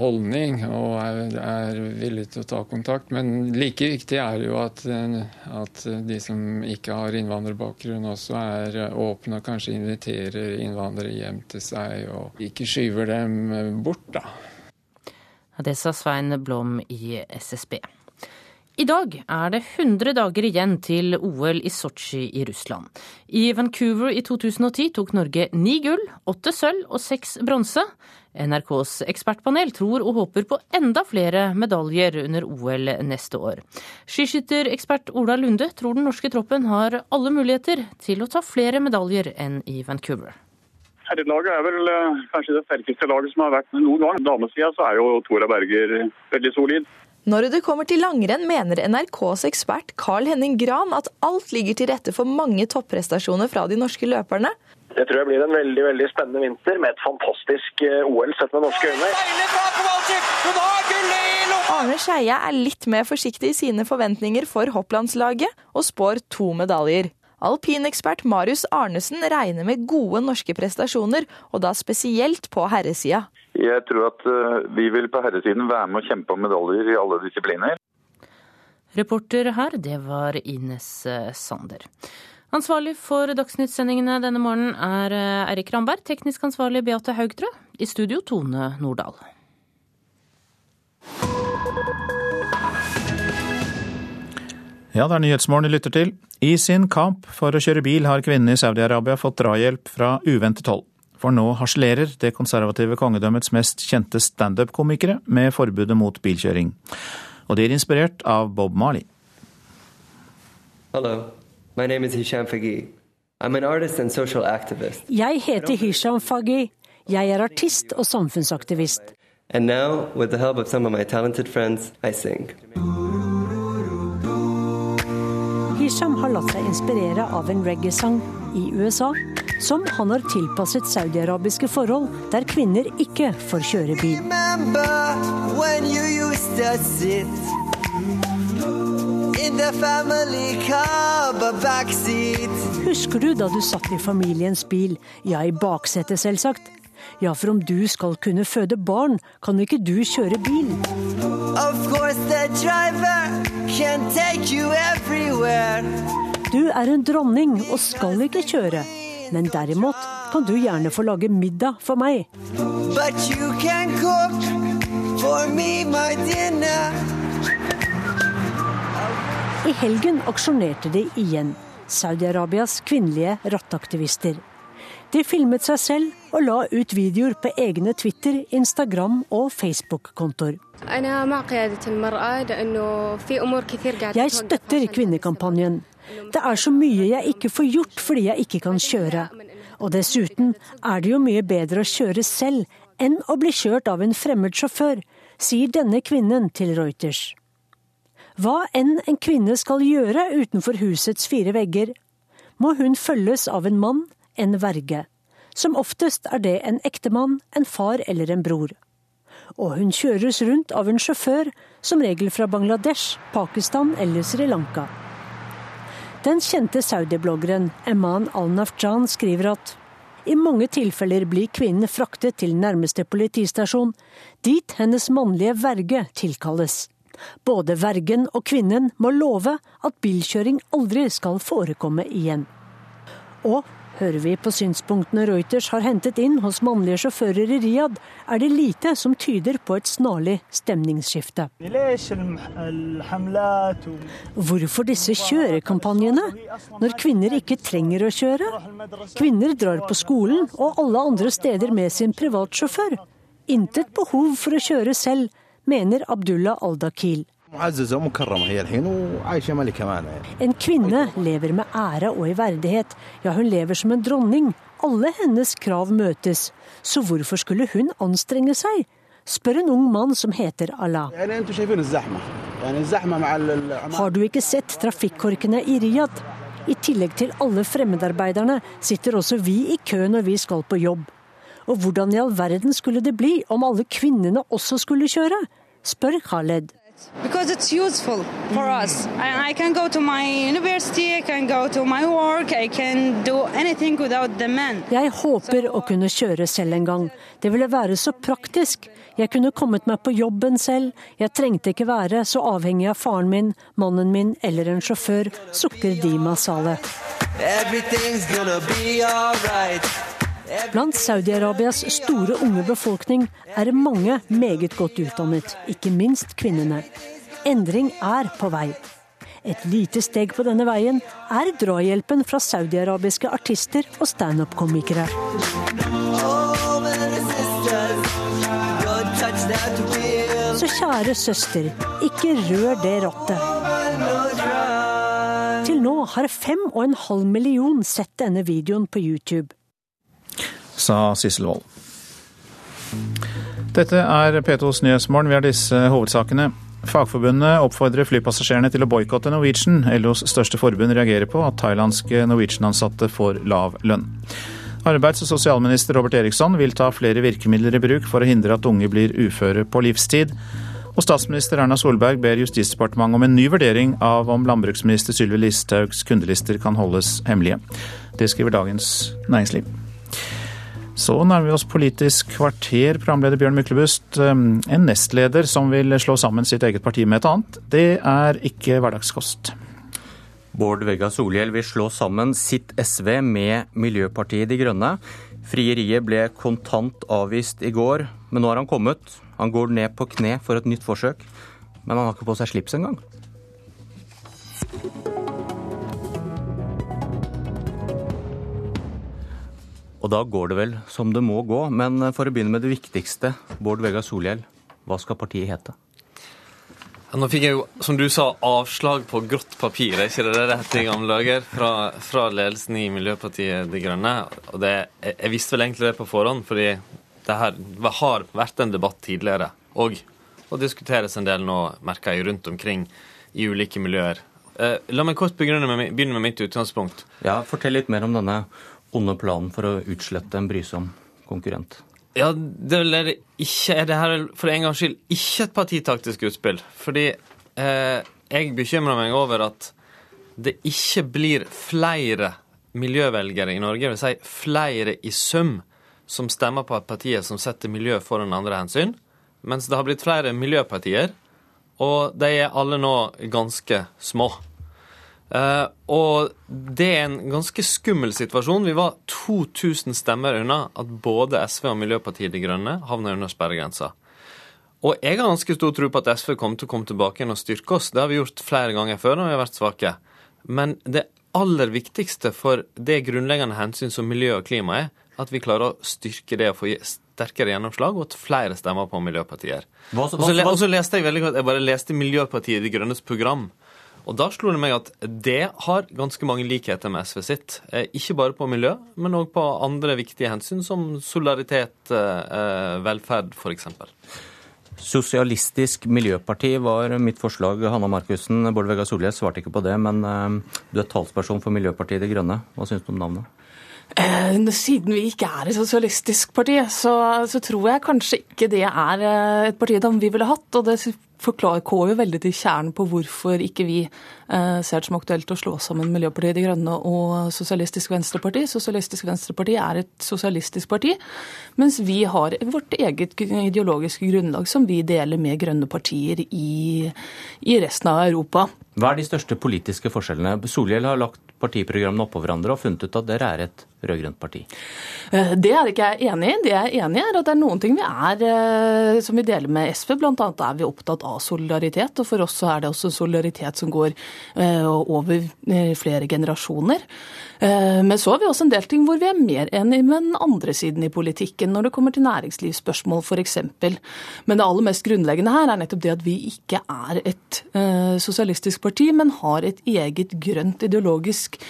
holdning og er, er villige til å ta kontakt. Men like viktig er det jo at, at de som ikke har innvandrerbakgrunn også er åpne og kanskje inviterer innvandrere hjem til seg og ikke skyver dem bort, da. Det sa Svein Blom i SSB. I dag er det 100 dager igjen til OL i Sotsji i Russland. I Vancouver i 2010 tok Norge ni gull, åtte sølv og seks bronse. NRKs ekspertpanel tror og håper på enda flere medaljer under OL neste år. Skiskytterekspert Ola Lunde tror den norske troppen har alle muligheter til å ta flere medaljer enn i Vancouver. Herrelaget er vel eh, kanskje det sterkeste laget som har vært noen gang. Damesida så er jo Tora Berger veldig solid. Når det kommer til langrenn, mener NRKs ekspert Carl Henning Gran at alt ligger til rette for mange topprestasjoner fra de norske løperne. Det tror jeg blir en veldig veldig spennende vinter med et fantastisk eh, OL sett med norske øyne. Arne Skeie er litt mer forsiktig i sine forventninger for hopplandslaget, og spår to medaljer. Alpinekspert Marius Arnesen regner med gode norske prestasjoner, og da spesielt på herresida. Jeg tror at eh, vi vil på herresiden være med å kjempe om medaljer i alle disipliner. Reporter her, det var Ines eh, Sander. Ansvarlig for Dagsnytt-sendingene denne morgenen er eh, Eirik Ramberg. Teknisk ansvarlig Beate Haugtrø. I studio Tone Nordahl. Ja, det er Nyhetsmorgen du lytter til. I sin kamp for å kjøre bil har kvinnene i Saudi-Arabia fått drahjelp fra uventet hold. For nå harselerer det konservative kongedømmets mest kjente standup-komikere med forbudet mot bilkjøring. Og de er inspirert av Bob Marley. Hello, my name is Hisham Fagi. I'm an artist and social activist. Jeg heter Hisham Faghi. Jeg er artist og samfunnsaktivist. And now, with the help of some of my talented friends, I sing. Hisham har latt seg inspirere av en reggae-sang i USA som han har tilpasset saudiarabiske forhold, der kvinner ikke får kjøre bil. Husker du da du satt i familiens bil, ja i baksetet selvsagt? Ja, for om du skal kunne føde barn, kan ikke du kjøre bil. Du er en dronning og skal ikke kjøre men derimot kan du gjerne få lage middag for meg. I helgen aksjonerte de igjen, Saudi-Arabias kvinnelige rattaktivister. De filmet seg selv og la ut videoer på egne Twitter, Instagram og Facebook-kontoer. Jeg støtter kvinnekampanjen. Det er så mye jeg ikke får gjort fordi jeg ikke kan kjøre. Og dessuten er det jo mye bedre å kjøre selv enn å bli kjørt av en fremmed sjåfør, sier denne kvinnen til Reuters. Hva enn en kvinne skal gjøre utenfor husets fire vegger, må hun følges av en mann, en verge. Som oftest er det en ektemann, en far eller en bror. Og hun kjøres rundt av en sjåfør, som regel fra Bangladesh, Pakistan eller Sri Lanka. Den kjente saudi-bloggeren Eman al-Nafjan skriver at i mange tilfeller blir kvinnen fraktet til nærmeste politistasjon, dit hennes mannlige verge tilkalles. Både vergen og kvinnen må love at bilkjøring aldri skal forekomme igjen. Og hører vi på synspunktene Reuters har hentet inn hos mannlige sjåfører i Riyadh, er det lite som tyder på et snarlig stemningsskifte. Hvorfor disse kjørekampanjene, når kvinner ikke trenger å kjøre? Kvinner drar på skolen og alle andre steder med sin privatsjåfør. Intet behov for å kjøre selv, mener Abdullah Aldakil. En kvinne lever med ære og i verdighet. Ja, hun lever som en dronning. Alle hennes krav møtes. Så hvorfor skulle hun anstrenge seg? Spør en ung mann som heter Allah. Har du ikke sett trafikkorkene i Riyadh? I tillegg til alle fremmedarbeiderne sitter også vi i kø når vi skal på jobb. Og hvordan i all verden skulle det bli om alle kvinnene også skulle kjøre? spør Khaled. Because it's useful for us. I, I can go to my university, I can go to my work, I can do anything without the men. Jeg håper å kunne kjøre selv en gang. Det ville være så praktisk. Jeg kunne kommet meg på jobben selv. Jeg trengte ikke være så avhengig av faren min, mannen min eller en sjåfør, sukker Dima Saleh. Blant Saudi-Arabias store unge befolkning er mange meget godt utdannet, ikke minst kvinnene. Endring er på vei. Et lite steg på denne veien er drahjelpen fra saudiarabiske artister og standup-komikere. Så kjære søster, ikke rør det rattet. Til nå har fem og en halv million sett denne videoen på YouTube sa Sissel Wold. Dette er P2s Nyhetsmorgen. Vi har disse hovedsakene. Fagforbundet oppfordrer flypassasjerene til å boikotte Norwegian. LOs største forbund reagerer på at thailandske Norwegian-ansatte får lav lønn. Arbeids- og sosialminister Robert Eriksson vil ta flere virkemidler i bruk for å hindre at unge blir uføre på livstid. Og statsminister Erna Solberg ber Justisdepartementet om en ny vurdering av om landbruksminister Sylvi Listhaugs kundelister kan holdes hemmelige. Det skriver Dagens Næringsliv. Så nærmer vi oss Politisk kvarter, programleder Bjørn Myklebust. En nestleder som vil slå sammen sitt eget parti med et annet, det er ikke hverdagskost. Bård Vegga Solhjell vil slå sammen sitt SV med Miljøpartiet De Grønne. Frieriet ble kontant avvist i går, men nå har han kommet. Han går ned på kne for et nytt forsøk, men han har ikke på seg slips engang. Og da går det vel som det må gå. Men for å begynne med det viktigste, Bård Vegar Solhjell, hva skal partiet hete? Ja, nå fikk jeg jo, som du sa, avslag på grått papir, er ikke det det heter i gamle dager? Fra, fra, ledelsen i Miljøpartiet De Grønne. Og det, jeg, jeg, visste vel egentlig det på forhånd, fordi det her har vært en debatt tidligere. Og og diskuteres en del nå, merker jeg, rundt omkring i ulike miljøer. Eh, la meg kort begynne med, begynne med mitt utgangspunkt. Ja, Fortell litt mer om denne onde planen for å utslette en brysom konkurrent? Ja, det er det ikke er det her for en gangs skyld ikke et partitaktisk utspill. Fordi eh, jeg bekymrer meg over at det ikke blir flere miljøvelgere i Norge, vil si flere i sum, som stemmer på partiet som setter miljø foran andre hensyn, mens det har blitt flere miljøpartier, og de er alle nå ganske små. Uh, og det er en ganske skummel situasjon. Vi var 2000 stemmer unna at både SV og Miljøpartiet De Grønne havna under sperregrensa. Og jeg har ganske stor tro på at SV kommer til å komme tilbake igjen og styrke oss. Det har vi gjort flere ganger før når vi har vært svake. Men det aller viktigste for det grunnleggende hensyn som miljø og klima er, at vi klarer å styrke det og få sterkere gjennomslag, og at flere stemmer på miljøpartier. Og så leste jeg veldig godt, jeg bare leste Miljøpartiet De Grønnes program. Og da slo det meg at det har ganske mange likheter med SV sitt. Eh, ikke bare på miljø, men òg på andre viktige hensyn, som solidaritet, eh, velferd f.eks. Sosialistisk Miljøparti var mitt forslag. Hanna Markussen, Bård Vegar Solhjell svarte ikke på det, men eh, du er talsperson for Miljøpartiet De Grønne. Hva syns du om navnet? Eh, siden vi ikke er et sosialistisk parti, så, så, tror jeg kanskje ikke det er et parti vi ville hatt. Og det forklarer jo veldig til kjernen på hvorfor ikke vi eh, ser det som aktuelt å slå sammen Miljøpartiet De Grønne og Sosialistisk Venstreparti. Sosialistisk Venstreparti er et sosialistisk parti, mens vi har vårt eget ideologiske grunnlag som vi deler med grønne partier i, i resten av Europa. Hva er de største politiske forskjellene? Solhjell har lagt partiprogrammene oppå hverandre og funnet ut at dere er et rød-grønt parti? Eh, det er ikke jeg enig i. Det jeg er enig i, er at det er noen ting vi er eh, som vi deler med SV. Blant annet er vi opptatt av solidaritet, og for oss så er det også solidaritet som går eh, over flere generasjoner. Men så har vi også en del ting hvor vi er mer enige med den andre siden i politikken, når det kommer til næringslivsspørsmål f.eks. Men det aller mest grunnleggende her er nettopp det at vi ikke er et sosialistisk parti, men har et eget grønt ideologisk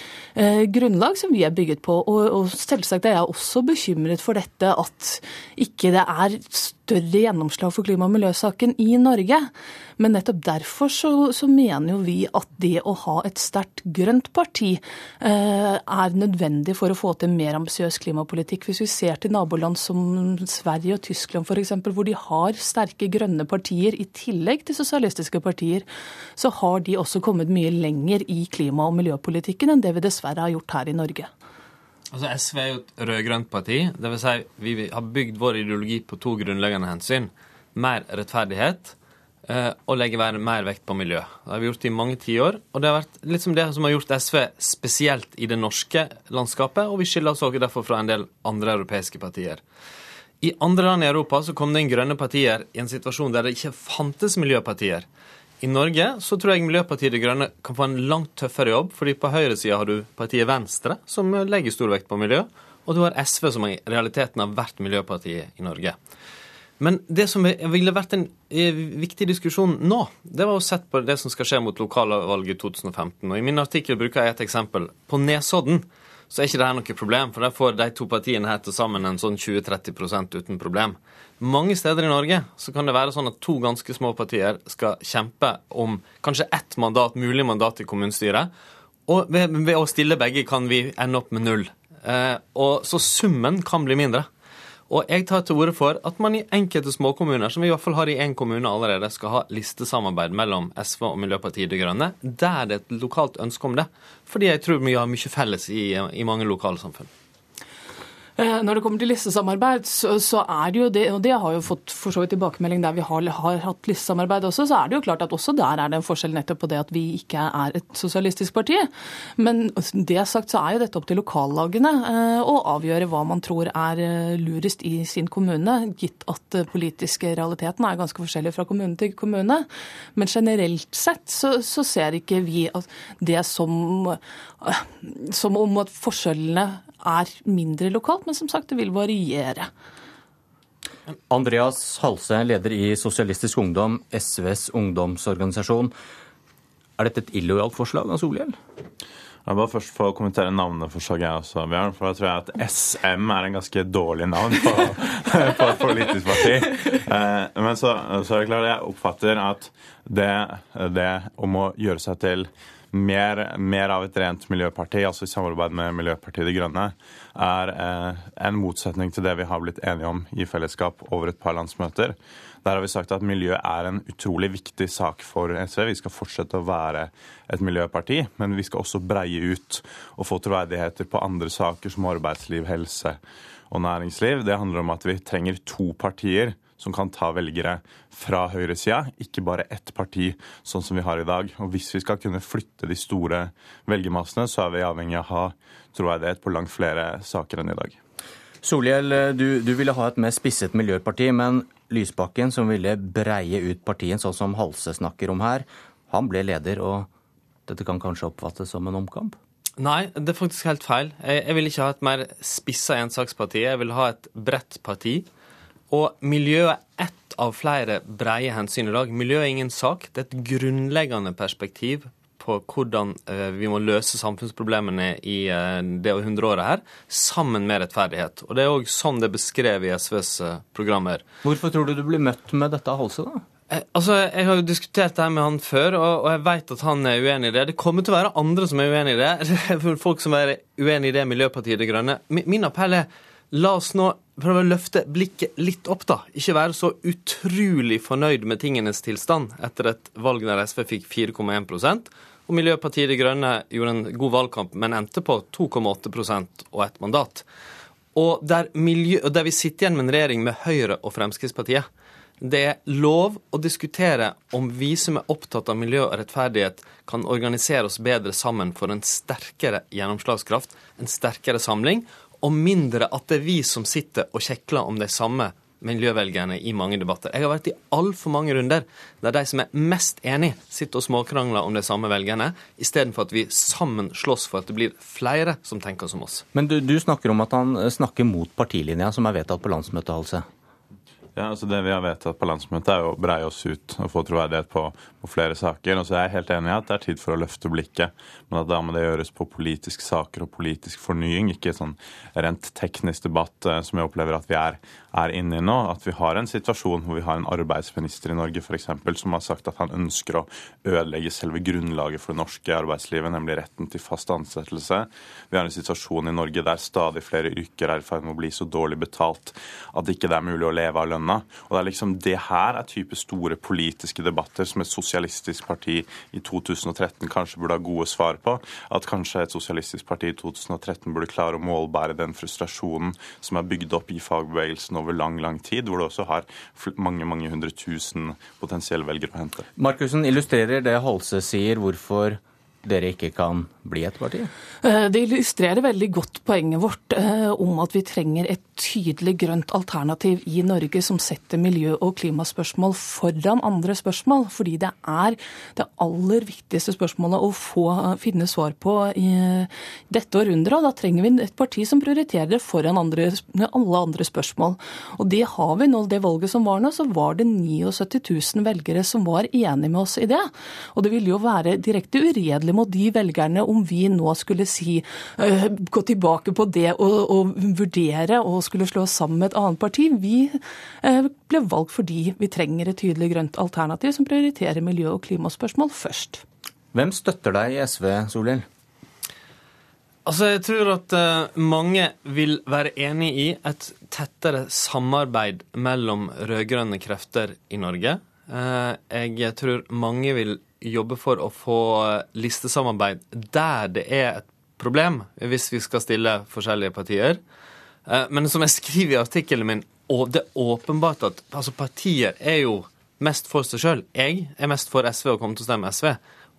grunnlag som vi er bygget på. Og, selvsagt er jeg også bekymret for dette at ikke det er større gjennomslag for klima- og miljøsaken i Norge. Men nettopp derfor så, så mener jo vi at det å ha et sterkt grønt parti eh, er nødvendig for å få til mer ambisiøs klimapolitikk. Hvis vi ser til naboland som Sverige og Tyskland f.eks., hvor de har sterke grønne partier i tillegg til sosialistiske partier, så har de også kommet mye lenger i klima- og miljøpolitikken enn det vi dessverre har gjort her i Norge. Altså SV er jo et rød-grønt parti. Det vil si, vi har bygd vår ideologi på to grunnleggende hensyn. Mer rettferdighet eh, og legge mer vekt på miljø. Det har vi gjort i mange tiår. Og det har vært litt som det som har gjort SV spesielt i det norske landskapet, og vi skiller oss også derfor fra en del andre europeiske partier. I andre land i Europa så kom det inn grønne partier i en situasjon der det ikke fantes miljøpartier. I Norge så tror jeg Miljøpartiet De Grønne kan få en langt tøffere jobb, fordi på høyresida har du partiet Venstre, som legger stor vekt på miljø, og du har SV, som i realiteten har vært miljøpartiet i Norge. Men det som ville vært en eh, viktig diskusjon nå, det var å sette på det som skal skje mot lokalvalget i 2015. Og I min artikkel bruker jeg et eksempel. På Nesodden så er ikke det her noe problem, for der får de to partiene her til sammen en sånn 20-30% uten problem. Mange steder i Norge så kan det være sånn at to ganske små partier skal kjempe om kanskje ett mandat, mulig mandat i kommunestyret. Og ved, ved å stille begge kan vi ende opp med null. Eh, og Så summen kan bli mindre. Og jeg tar til orde for at man i enkelte småkommuner, som vi i hvert fall har i én kommune allerede, skal ha listesamarbeid mellom SV og Miljøpartiet De Grønne, der det er et lokalt ønske om det. Fordi jeg tror vi har mye felles i, i mange lokalsamfunn. Eh, når det kommer til listesamarbeid, så, så, er det jo det, og det har jo fått for så vidt tilbakemelding der vi har, har, hatt listesamarbeid også, så er det jo klart at også der er det en forskjell nettopp på det at vi ikke er et sosialistisk parti. Men det sagt så er jo dette opp til lokallagene eh, å avgjøre hva man tror er eh, lurest i sin kommune, gitt at politiske realiteten er ganske forskjellig fra kommune til kommune. Men generelt sett så, så ser ikke vi det som, som om at forskjellene er mindre lokalt, men som sagt, det vil variere. Andreas Halse, leder i Sosialistisk Ungdom, SVs ungdomsorganisasjon. Er dette et illojalt forslag av Solhjell? Jeg bare først få kommentere navneforslaget, jeg også, Bjørn. For da tror jeg at SM er en ganske dårlig navn på, på et politisk parti. Eh, men så, så, er det klart jeg oppfatter at det, det om å gjøre seg til mer, mer, av et rent miljøparti, altså i samarbeid med Miljøpartiet De Grønne, er eh, en motsetning til det vi har blitt enige om i fellesskap over et par landsmøter. Der har vi sagt at miljø er en utrolig viktig sak for SV. Vi skal fortsette å være et miljøparti, men vi skal også breie ut og få troverdigheter på andre saker som arbeidsliv, helse og næringsliv. Det handler om at vi trenger to partier som kan ta velgere fra høyresida, ikke bare ett parti, sånn som vi har i dag. Og Hvis vi skal kunne flytte de store velgermassene, så er vi avhengig av å ha troverdighet på langt flere saker enn i dag. Solhjell, du, du, ville ha et mer spisset miljøparti, men Lysbakken, som ville breie ut partiet, sånn som Halse snakker om her, han ble leder, og dette kan kanskje oppfattes som en omkamp? Nei, det er faktisk helt feil. Jeg, jeg vil ikke ha et mer spissa ensaksparti. Jeg vil ha et bredt parti og miljø er ett av flere breie hensyn i dag. Miljø er ingen sak. Det er et grunnleggende perspektiv på hvordan eh, vi må løse samfunnsproblemene i eh, det hundreåret her, sammen med rettferdighet. Og Det er òg sånn det er beskrevet i SVs eh, programmer. Hvorfor tror du du blir møtt med dette halset, da? Altså, Jeg har jo diskutert det her med han før, og, jeg vet at han er uenig i det. Det kommer til å være andre som er uenig i det. Folk som er uenig i det Miljøpartiet De Grønne. Min appell er La oss nå prøve å løfte blikket litt opp, da. Ikke være så utrolig fornøyd med tingenes tilstand etter et valg der SV fikk 4,1 og Miljøpartiet De Grønne gjorde en god valgkamp, men endte på 2,8% og ett mandat. Og der, miljø, der vi sitter igjen med en regjering med Høyre og Fremskrittspartiet. det er lov å diskutere om vi som er opptatt av miljø og rettferdighet, kan organisere oss bedre sammen for en sterkere gjennomslagskraft, en sterkere samling, og mindre at det er vi som sitter og kjekler om de samme miljøvelgerne i mange debatter. Jeg har vært i altfor mange runder der de som er mest enig, sitter og småkrangler om de samme velgerne, istedenfor at vi sammen slåss for at det blir flere som tenker som oss. Men du, du snakker om at han snakker mot partilinja som er vedtatt på landsmøtet, Halse. Ja, altså Det vi har vedtatt på landsmøtet, er å breie oss ut og få troverdighet på, på flere saker. Og så er jeg helt enig i at det er tid for å løfte blikket, men at da må det gjøres på politiske saker og politisk fornying, ikke sånn rent teknisk debatt eh, som jeg opplever at vi er, er inne i nå. At vi har en situasjon hvor vi har en arbeidsminister i Norge for eksempel, som har sagt at han ønsker å ødelegge selve grunnlaget for det norske arbeidslivet, nemlig retten til fast ansettelse. Vi har en situasjon i Norge der stadig flere yrker er i ferd med å bli så dårlig betalt at ikke det er mulig å leve av lønna. Og Det er liksom det her er type store politiske debatter som et sosialistisk parti i 2013 kanskje burde ha gode svar på. At kanskje et sosialistisk parti i 2013 burde klare å målbære den frustrasjonen som er bygd opp i fagbevegelsen over lang, lang tid, hvor det også har mange mange hundre tusen potensielle velgere å hente. Markussen illustrerer det Holse sier, hvorfor dere ikke kan bli et parti? Eh, det illustrerer veldig godt poenget vårt eh, om at vi trenger et tydelig grønt alternativ i Norge som setter miljø- og klimaspørsmål foran andre spørsmål. Fordi det er det aller viktigste spørsmålet å få finne svar på i dette århundret. Og da trenger vi et parti som prioriterer det foran andre, alle andre spørsmål. Og det har vi nå. Det valget som var nå, så var det 79 000 velgere som var enige med oss i det. Og det ville jo være direkte uredelig mot de velgerne om vi nå skulle si, uh, gå tilbake på det og, og, vurdere og skulle slå oss sammen med et annet parti. Vi uh, ble valgt fordi vi trenger et tydelig grønt alternativ som prioriterer miljø- og klimaspørsmål først. Hvem støtter deg i SV, Solhjell? Altså, Jeg tror at uh, mange vil være enig i et tettere samarbeid mellom rød-grønne krefter i Norge. Uh, jeg tror mange vil jobbe for å få listesamarbeid der det er et problem, hvis vi skal stille forskjellige partier. Eh, men som jeg skriver i artikkelen min, og det er åpenbart at altså partier er jo mest for seg sjøl. Jeg er mest for SV og kommer til å stemme SV.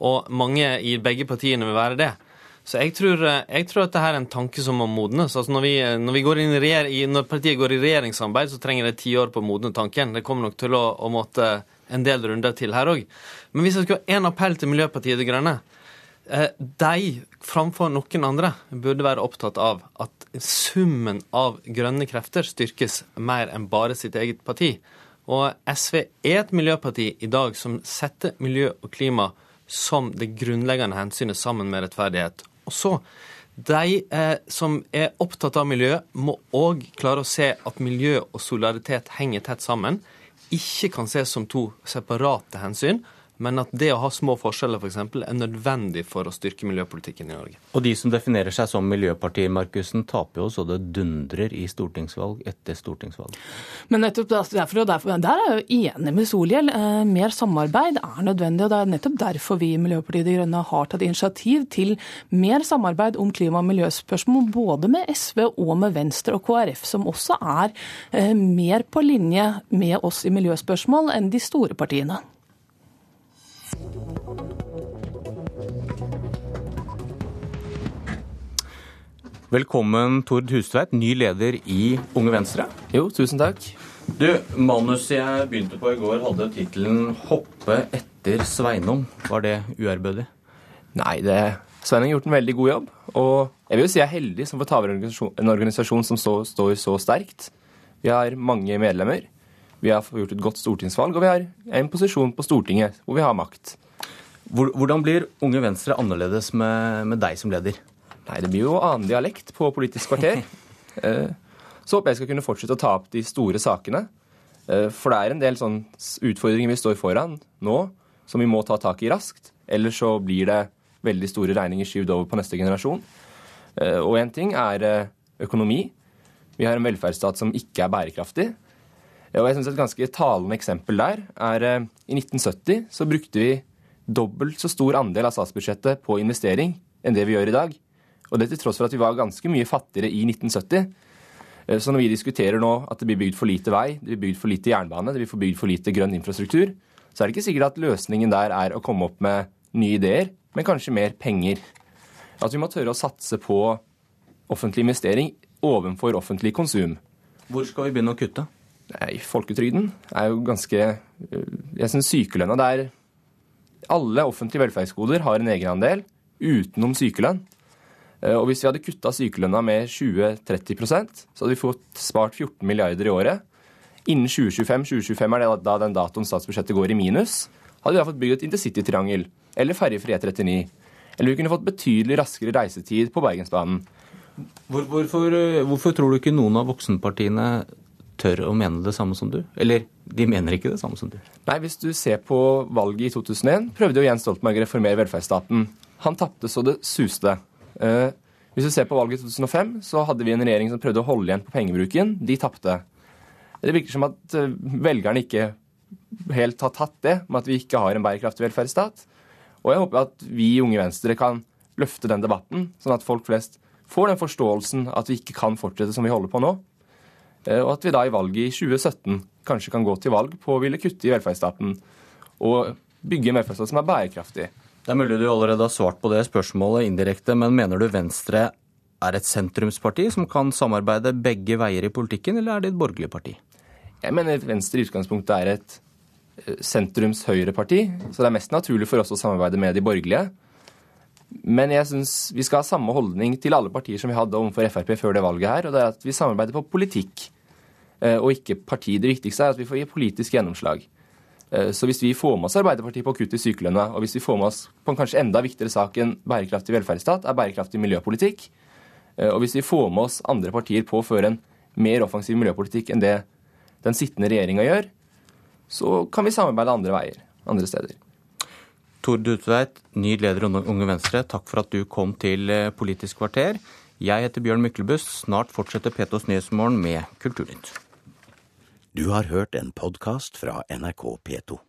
Og mange i begge partiene vil være det. Så jeg tror, eh, jeg tror at dette er en tanke som må modnes. Altså når, vi, når, vi regjer, når, partiet går i regjeringssamarbeid, så trenger det ti år på å modne tanken. Det kommer nok til å, å måtte en del runder til her òg. Men hvis jeg skulle ha en appell til Miljøpartiet De Grønne eh, De, framfor noen andre, burde være opptatt av at summen av grønne krefter styrkes mer enn bare sitt eget parti. Og SV er et miljøparti i dag som setter miljø og klima som det grunnleggende hensynet sammen med rettferdighet. Og så, de eh, som er opptatt av miljø, må òg klare å se at miljø og solidaritet henger tett sammen ikke kan ses som to separate hensyn, men at det å ha små forskjeller f.eks. For er nødvendig for å styrke miljøpolitikken i Norge. Og de som definerer seg som miljøpartier, Markussen, taper jo så det dundrer i stortingsvalg etter stortingsvalg. Men nettopp derfor, og derfor, der er jeg jo enig med Solhjell. Eh, mer samarbeid er nødvendig. og Det er nettopp derfor vi i Miljøpartiet De Grønne har tatt initiativ til mer samarbeid om klima- og miljøspørsmål, både med SV og med Venstre og KrF, som også er eh, mer på linje med oss i miljøspørsmål enn de store partiene. Velkommen, Tord Hustveit, ny leder i Unge Venstre. Jo, tusen takk. Du, Manuset jeg begynte på i går, hadde tittelen 'Hoppe etter Sveinung'. Var det uærbødig? Nei, det, Sveinung har gjort en veldig god jobb. Og jeg vil jo si jeg er heldig som får ta over en organisasjon, som står, står så sterkt. Vi har mange medlemmer. Vi har gjort et godt stortingsvalg, og vi har en posisjon på Stortinget hvor vi har makt. Hvordan blir Unge Venstre annerledes med, med deg som leder? Nei, Det blir jo annen dialekt på Politisk kvarter. Eh, så håper jeg skal kunne fortsette å ta opp de store sakene. Eh, for det er en del sånn utfordringer vi står foran nå, som vi må ta tak i raskt. Ellers så blir det veldig store regninger skyvd over på neste generasjon. Eh, og én ting er økonomi. Vi har en velferdsstat som ikke er bærekraftig. Og jeg synes Et ganske talende eksempel der er i 1970 så brukte vi dobbelt så stor andel av statsbudsjettet på investering enn det vi gjør i dag. Og det til tross for at vi var ganske mye fattigere i 1970. Eh, så når vi diskuterer nå at det blir bygd for lite vei, det blir bygd for lite jernbane, det blir bygd for lite grønn infrastruktur, så er det ikke sikkert at løsningen der er å komme opp med nye ideer, men kanskje mer penger. At vi må tørre å satse på offentlig investering ovenfor offentlig konsum. Hvor skal vi begynne å kutte? Nei, Folketrygden er jo ganske eh, Jeg syns sykelønna er... Alle offentlige velferdsgoder har en egenandel utenom sykelønn. Eh, og hvis vi hadde kutta sykelønna med 20-30% så hadde vi fått spart 14 milliarder i året. Innen 2025, 2025 er det da den datoen statsbudsjettet går i minus, hadde vi da fått bygd et intercitytriangel eller ferjefri E39. Eller vi kunne fått betydelig raskere reisetid på Bergensbanen. Hvorfor, eh, hvorfor tror du ikke noen av voksenpartiene tør å mene det samme som du? Eller de mener ikke det samme som du? Nei, Hvis du ser på valget i 2001, prøvde jo Jens Stoltenberg å reformere velferdsstaten. Han tapte så det suste. Eh, hvis du ser på valget i 2005, så hadde vi en regjering som prøvde å holde igjen på pengebruken. De tapte. Det virker som at eh, velgerne ikke helt har tatt det med at vi ikke har en bærekraftig velferdsstat. Og jeg håper at vi i Unge Venstre kan løfte den debatten, sånn at folk flest får den forståelsen at vi ikke kan fortsette som vi holder på nå. Eh, og at vi da i valget i 2017 kanskje kan gå til valg på å ville kutte i velferdsstaten og bygge en velferdsstat som er bærekraftig. Det er mulig du allerede har svart på det spørsmålet indirekte, men mener du Venstre er et sentrumsparti som kan samarbeide begge veier i politikken, eller er det et borgerlig parti? Jeg mener Venstre i utgangspunktet er et sentrums-høyre-parti, så det er mest naturlig for oss å samarbeide med de borgerlige. Men jeg syns vi skal ha samme holdning til alle partier som vi hadde overfor Frp før det valget her, og det er at vi samarbeider på politikk eh, og ikke parti. Det viktigste er at vi får gi politisk gjennomslag. Eh, så hvis vi får med oss Arbeiderpartiet på å kutte i sykelønna, og hvis vi får med oss på en kanskje enda viktigere sak enn bærekraftig velferdsstat, er bærekraftig miljøpolitikk, eh, og hvis vi får med oss andre partier på å føre en mer offensiv miljøpolitikk enn det den sittende regjeringa gjør, så kan vi samarbeide andre veier, andre steder. Tord Dutveit, ny leder i Unge Venstre, takk for at du kom til eh, Politisk kvarter. Jeg heter Bjørn Myklebust. Snart fortsetter Petos Nyhetsmorgen med Kulturnytt. Du har hørt en podkast fra NRK P2.